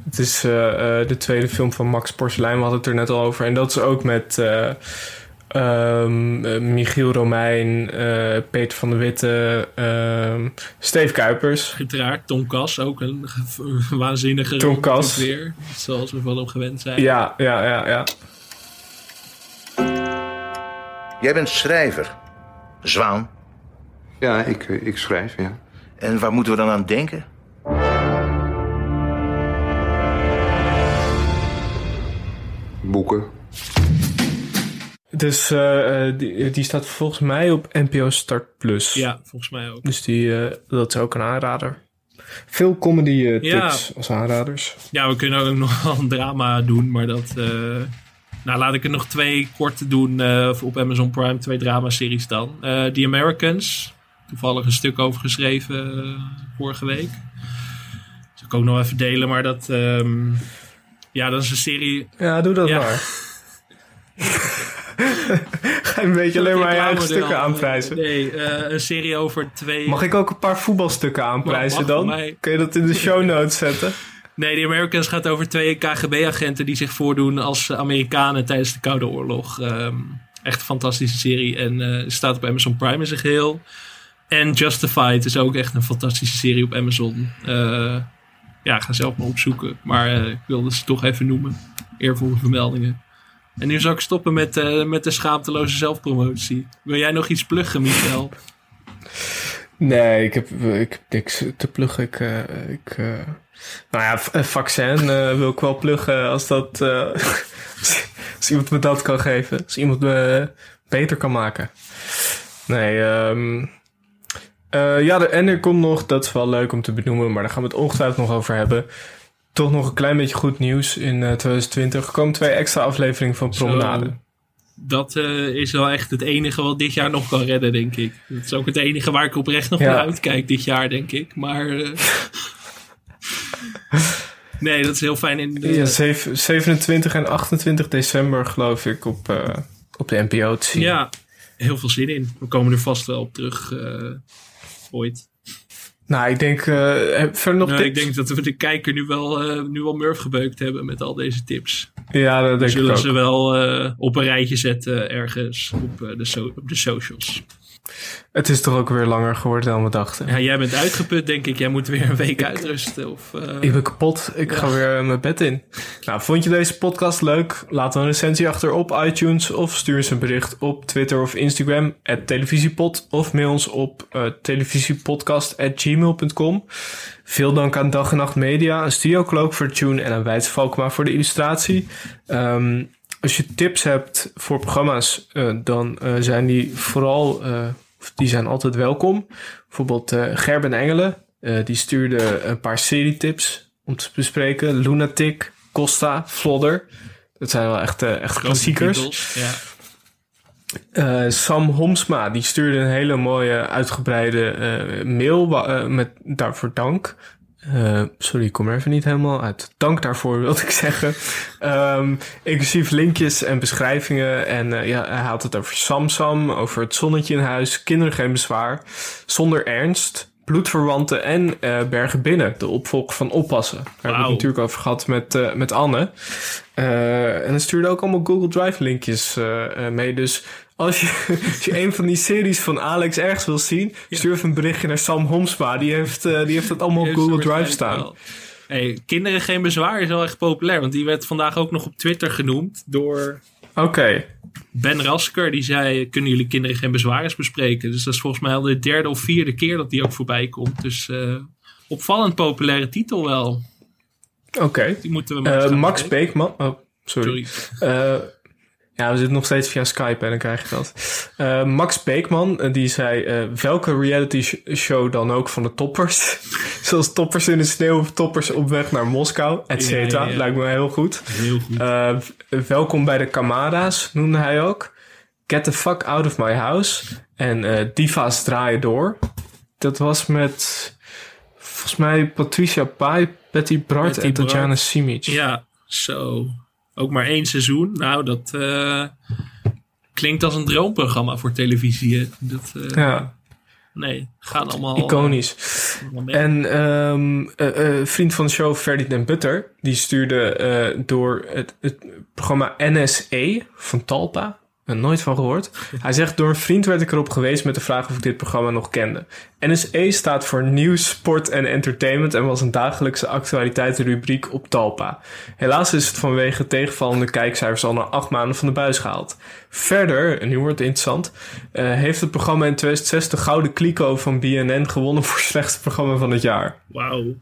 Het is de tweede film van Max Porcelein, we hadden het er net al over. En dat is ook met eh, ehm, eh, Michiel Romein, Peter van der Witte, ehm Steve Kuipers. Uiteraard, Tom Kas ook een, ge- een waanzinnige Tom Kas. weer. Zoals we van hem gewend zijn. Ja, ja, ja, ja. Jij bent schrijver. Zwaan. Ja, ik, eh, ik schrijf, ja. En waar moeten we dan aan denken? Boeken. Dus eh, eh, die, die staat volgens mij op NPO Start Plus. Ja, volgens mij ook. Dus die, eh, dat is ook een aanrader. Veel comedy Ja. tips als aanraders. Ja, we kunnen ook nog wel een drama doen, maar dat... nou, laat ik er nog twee korte doen eh, op Amazon Prime. Twee dramaseries dan. Eh The Americans. Toevallig een stuk over geschreven eh, vorige week. Zal ik ook nog even delen, maar dat... ehm, ja, dat is een serie... Ja, doe dat Ja. maar. Ga een beetje alleen maar je eigen stukken aanprijzen. Nee, een serie over twee... Mag ik ook een paar voetbalstukken aanprijzen dan? Kun je dat in de show notes zetten? Nee, The Americans gaat over twee KGB-agenten die zich voordoen als Amerikanen tijdens de Koude Oorlog. Ehm, echt een fantastische serie en eh, staat op Amazon Prime in zijn geheel. En Justified is ook echt een fantastische serie op Amazon. Eh, ja, ga zelf maar opzoeken. Maar eh, ik wilde ze toch even noemen. Eervolle vermeldingen. En nu zal ik stoppen met, met de schaamteloze zelfpromotie. Wil jij nog iets pluggen, Michel? Nee, ik heb, ik heb niks te pluggen. Ik, ik, nou ja, eh, vaccin eh, wil ik wel pluggen als dat... eh, als iemand me dat kan geven. Als iemand me beter kan maken. Nee, ehm eh, ja, de- en er komt nog, dat is wel leuk om te benoemen, maar daar gaan we het ongetwijfeld nog over hebben. toch nog een klein beetje goed nieuws in eh, 2020. Er komen twee extra afleveringen van Promenade. Zo. Dat is wel echt het enige wat dit jaar nog kan redden, denk ik. Dat is ook het enige waar ik oprecht nog Ja. naar uitkijk dit jaar, denk ik. Maar. nee, dat is heel fijn in de. Ja, zeven- 27 en 28 december geloof ik op, eh, op de NPO te zien. Ja, heel veel zin in. We komen er vast wel op terug eh, ooit. Nou, ik denk eh, verder nog Nou, ik denk dat we de kijker nu wel, eh, nu wel murf gebeukt hebben met al deze tips. Ja, dat denk ik zullen ook. ze wel op een rijtje zetten ergens op, de, so- op de socials. Het is toch ook weer langer geworden dan we dachten. Ja, jij bent uitgeput, denk ik. Jij moet weer een week uitrusten. Of, eh, Ik ben kapot. Ik ga weer eh, mijn bed in. Nou, vond je deze podcast leuk? Laat dan een recensie achter op iTunes of stuur eens een bericht op Twitter of Instagram televisiepod of mail ons op eh, televisiepodcast@gmail.com. Veel dank aan Dag en Nacht Media, een Studio Cloak voor tune en aan Wijts Valkma voor de illustratie. Ehm, als je tips hebt voor programma's, dan zijn die vooral, of die zijn altijd welkom. Bijvoorbeeld eh, Gerben Engelen, eh, die stuurde een paar serietips om te bespreken. Lunatic, Costa, Flodder. Dat zijn wel echt, eh, echt klassiekers. Ja. Sam Homsma die stuurde een hele mooie uitgebreide mail met daarvoor dank. Eh, sorry, ik kom er even niet helemaal uit. Dank daarvoor wilde ik zeggen. Ehm, inclusief linkjes en beschrijvingen. En eh, ja, hij had het over Samsam, over het zonnetje in huis, kinderen geen bezwaar, zonder ernst, bloedverwanten en eh, Bergen Binnen, de opvolger van Oppassen. Daar hebben we het natuurlijk over gehad met, eh, met Anne. Eh, en hij stuurde ook allemaal Google Drive linkjes mee. Dus als je, als je een van die series van Alex ergens wil zien, stuur even een berichtje naar Sam Homsma. Die heeft, die heeft het allemaal op ze Google Drive staan. wel. Hey, kinderen geen bezwaar is wel echt populair. Want die werd vandaag ook nog op Twitter genoemd door Oké. Ben Rasker. Die zei, kunnen jullie kinderen geen bezwaar bespreken? Dus dat is volgens mij al de derde of vierde keer dat die ook voorbij komt. Dus eh, opvallend populaire titel wel. Oké. Die moeten we maar gaan Max. Beekman. Oh, sorry. Eh, ja, we zitten nog steeds via Skype en dan krijg je dat. Eh, Max Beekman, eh, die zei... eh, welke reality sh- show dan ook van de toppers? Zoals toppers in de sneeuw of toppers op weg naar Moskou, et cetera. Ja, ja, ja. Lijkt me heel goed. Heel goed. Welkom bij de Kamada's, noemde hij ook. Get the fuck out of my house. En Diva's draaien door. Dat was met... Volgens mij Patricia Pai, Betty Bart en. Tatjana Simic. Ja, zo. Ook maar één seizoen. Nou, dat eh, klinkt als een droomprogramma voor televisie. Dat, eh, Ja. Nee, gaat allemaal... Iconisch. allemaal mee. En eh, eh, vriend van de show Ferdinand Butter, die stuurde eh, door het, het programma NSE van Talpa. Nooit van gehoord. Hij zegt, door een vriend werd ik erop geweest met de vraag of ik dit programma nog kende. NSE staat voor Nieuws, Sport en Entertainment en was een dagelijkse actualiteitenrubriek op Talpa. Helaas is het vanwege tegenvallende kijkcijfers al na acht maanden van de buis gehaald. Verder, en nu wordt het interessant, eh, heeft het programma in 2006 de Gouden Kliko van BNN gewonnen voor slechtste programma van het jaar. Wauw.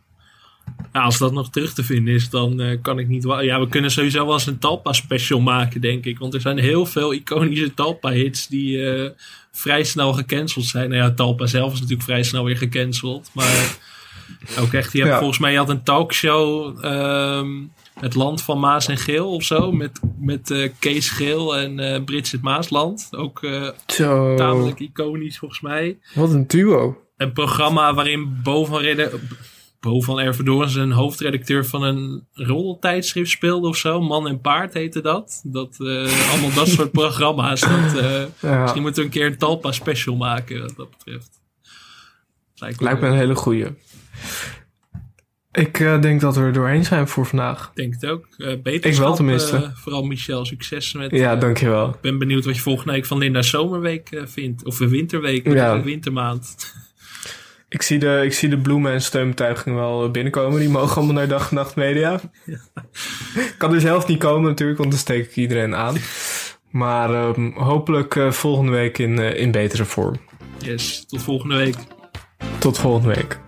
Ja, als dat nog terug te vinden is, dan eh, kan ik niet... Ja, we kunnen sowieso wel eens een Talpa-special maken, denk ik. Want er zijn heel veel iconische Talpa-hits die eh, vrij snel gecanceld zijn. Nou ja, Talpa zelf is natuurlijk vrij snel weer gecanceld. Maar ook echt, je hebt Ja. volgens mij je had een talkshow... ehm, het land van Maas en Geel of zo. Met, met eh, Kees Geel en eh Bridget Maasland. Ook tamelijk iconisch volgens mij. Wat een duo. Een programma waarin Bo van, Bo van Ervedorens een hoofdredacteur van een roddeltijdschrift speelde of zo. Man en Paard heette dat. dat eh, allemaal dat soort programma's. Dat, eh, Ja. Misschien moeten we een keer een Talpa special maken wat dat betreft. Lijkt, Lijkt me een hele goeie. Ik eh, denk dat we er doorheen zijn voor vandaag. denk het ook. Eh Ik wel tenminste. vooral Michel, succes met... Ja, dankjewel. Ik ben benieuwd wat je volgende week van Linda Zomerweek vindt. Of winterweek, ja. wintermaand. Ik zie de, ik zie de bloemen en steunbetuigingen wel eh, binnenkomen. Die mogen allemaal naar Dag en Nacht Media. kan er zelf niet komen natuurlijk, want dan steek ik iedereen aan. Maar ehm, hopelijk eh, volgende week in, eh, in betere vorm. Yes, tot volgende week. Tot volgende week.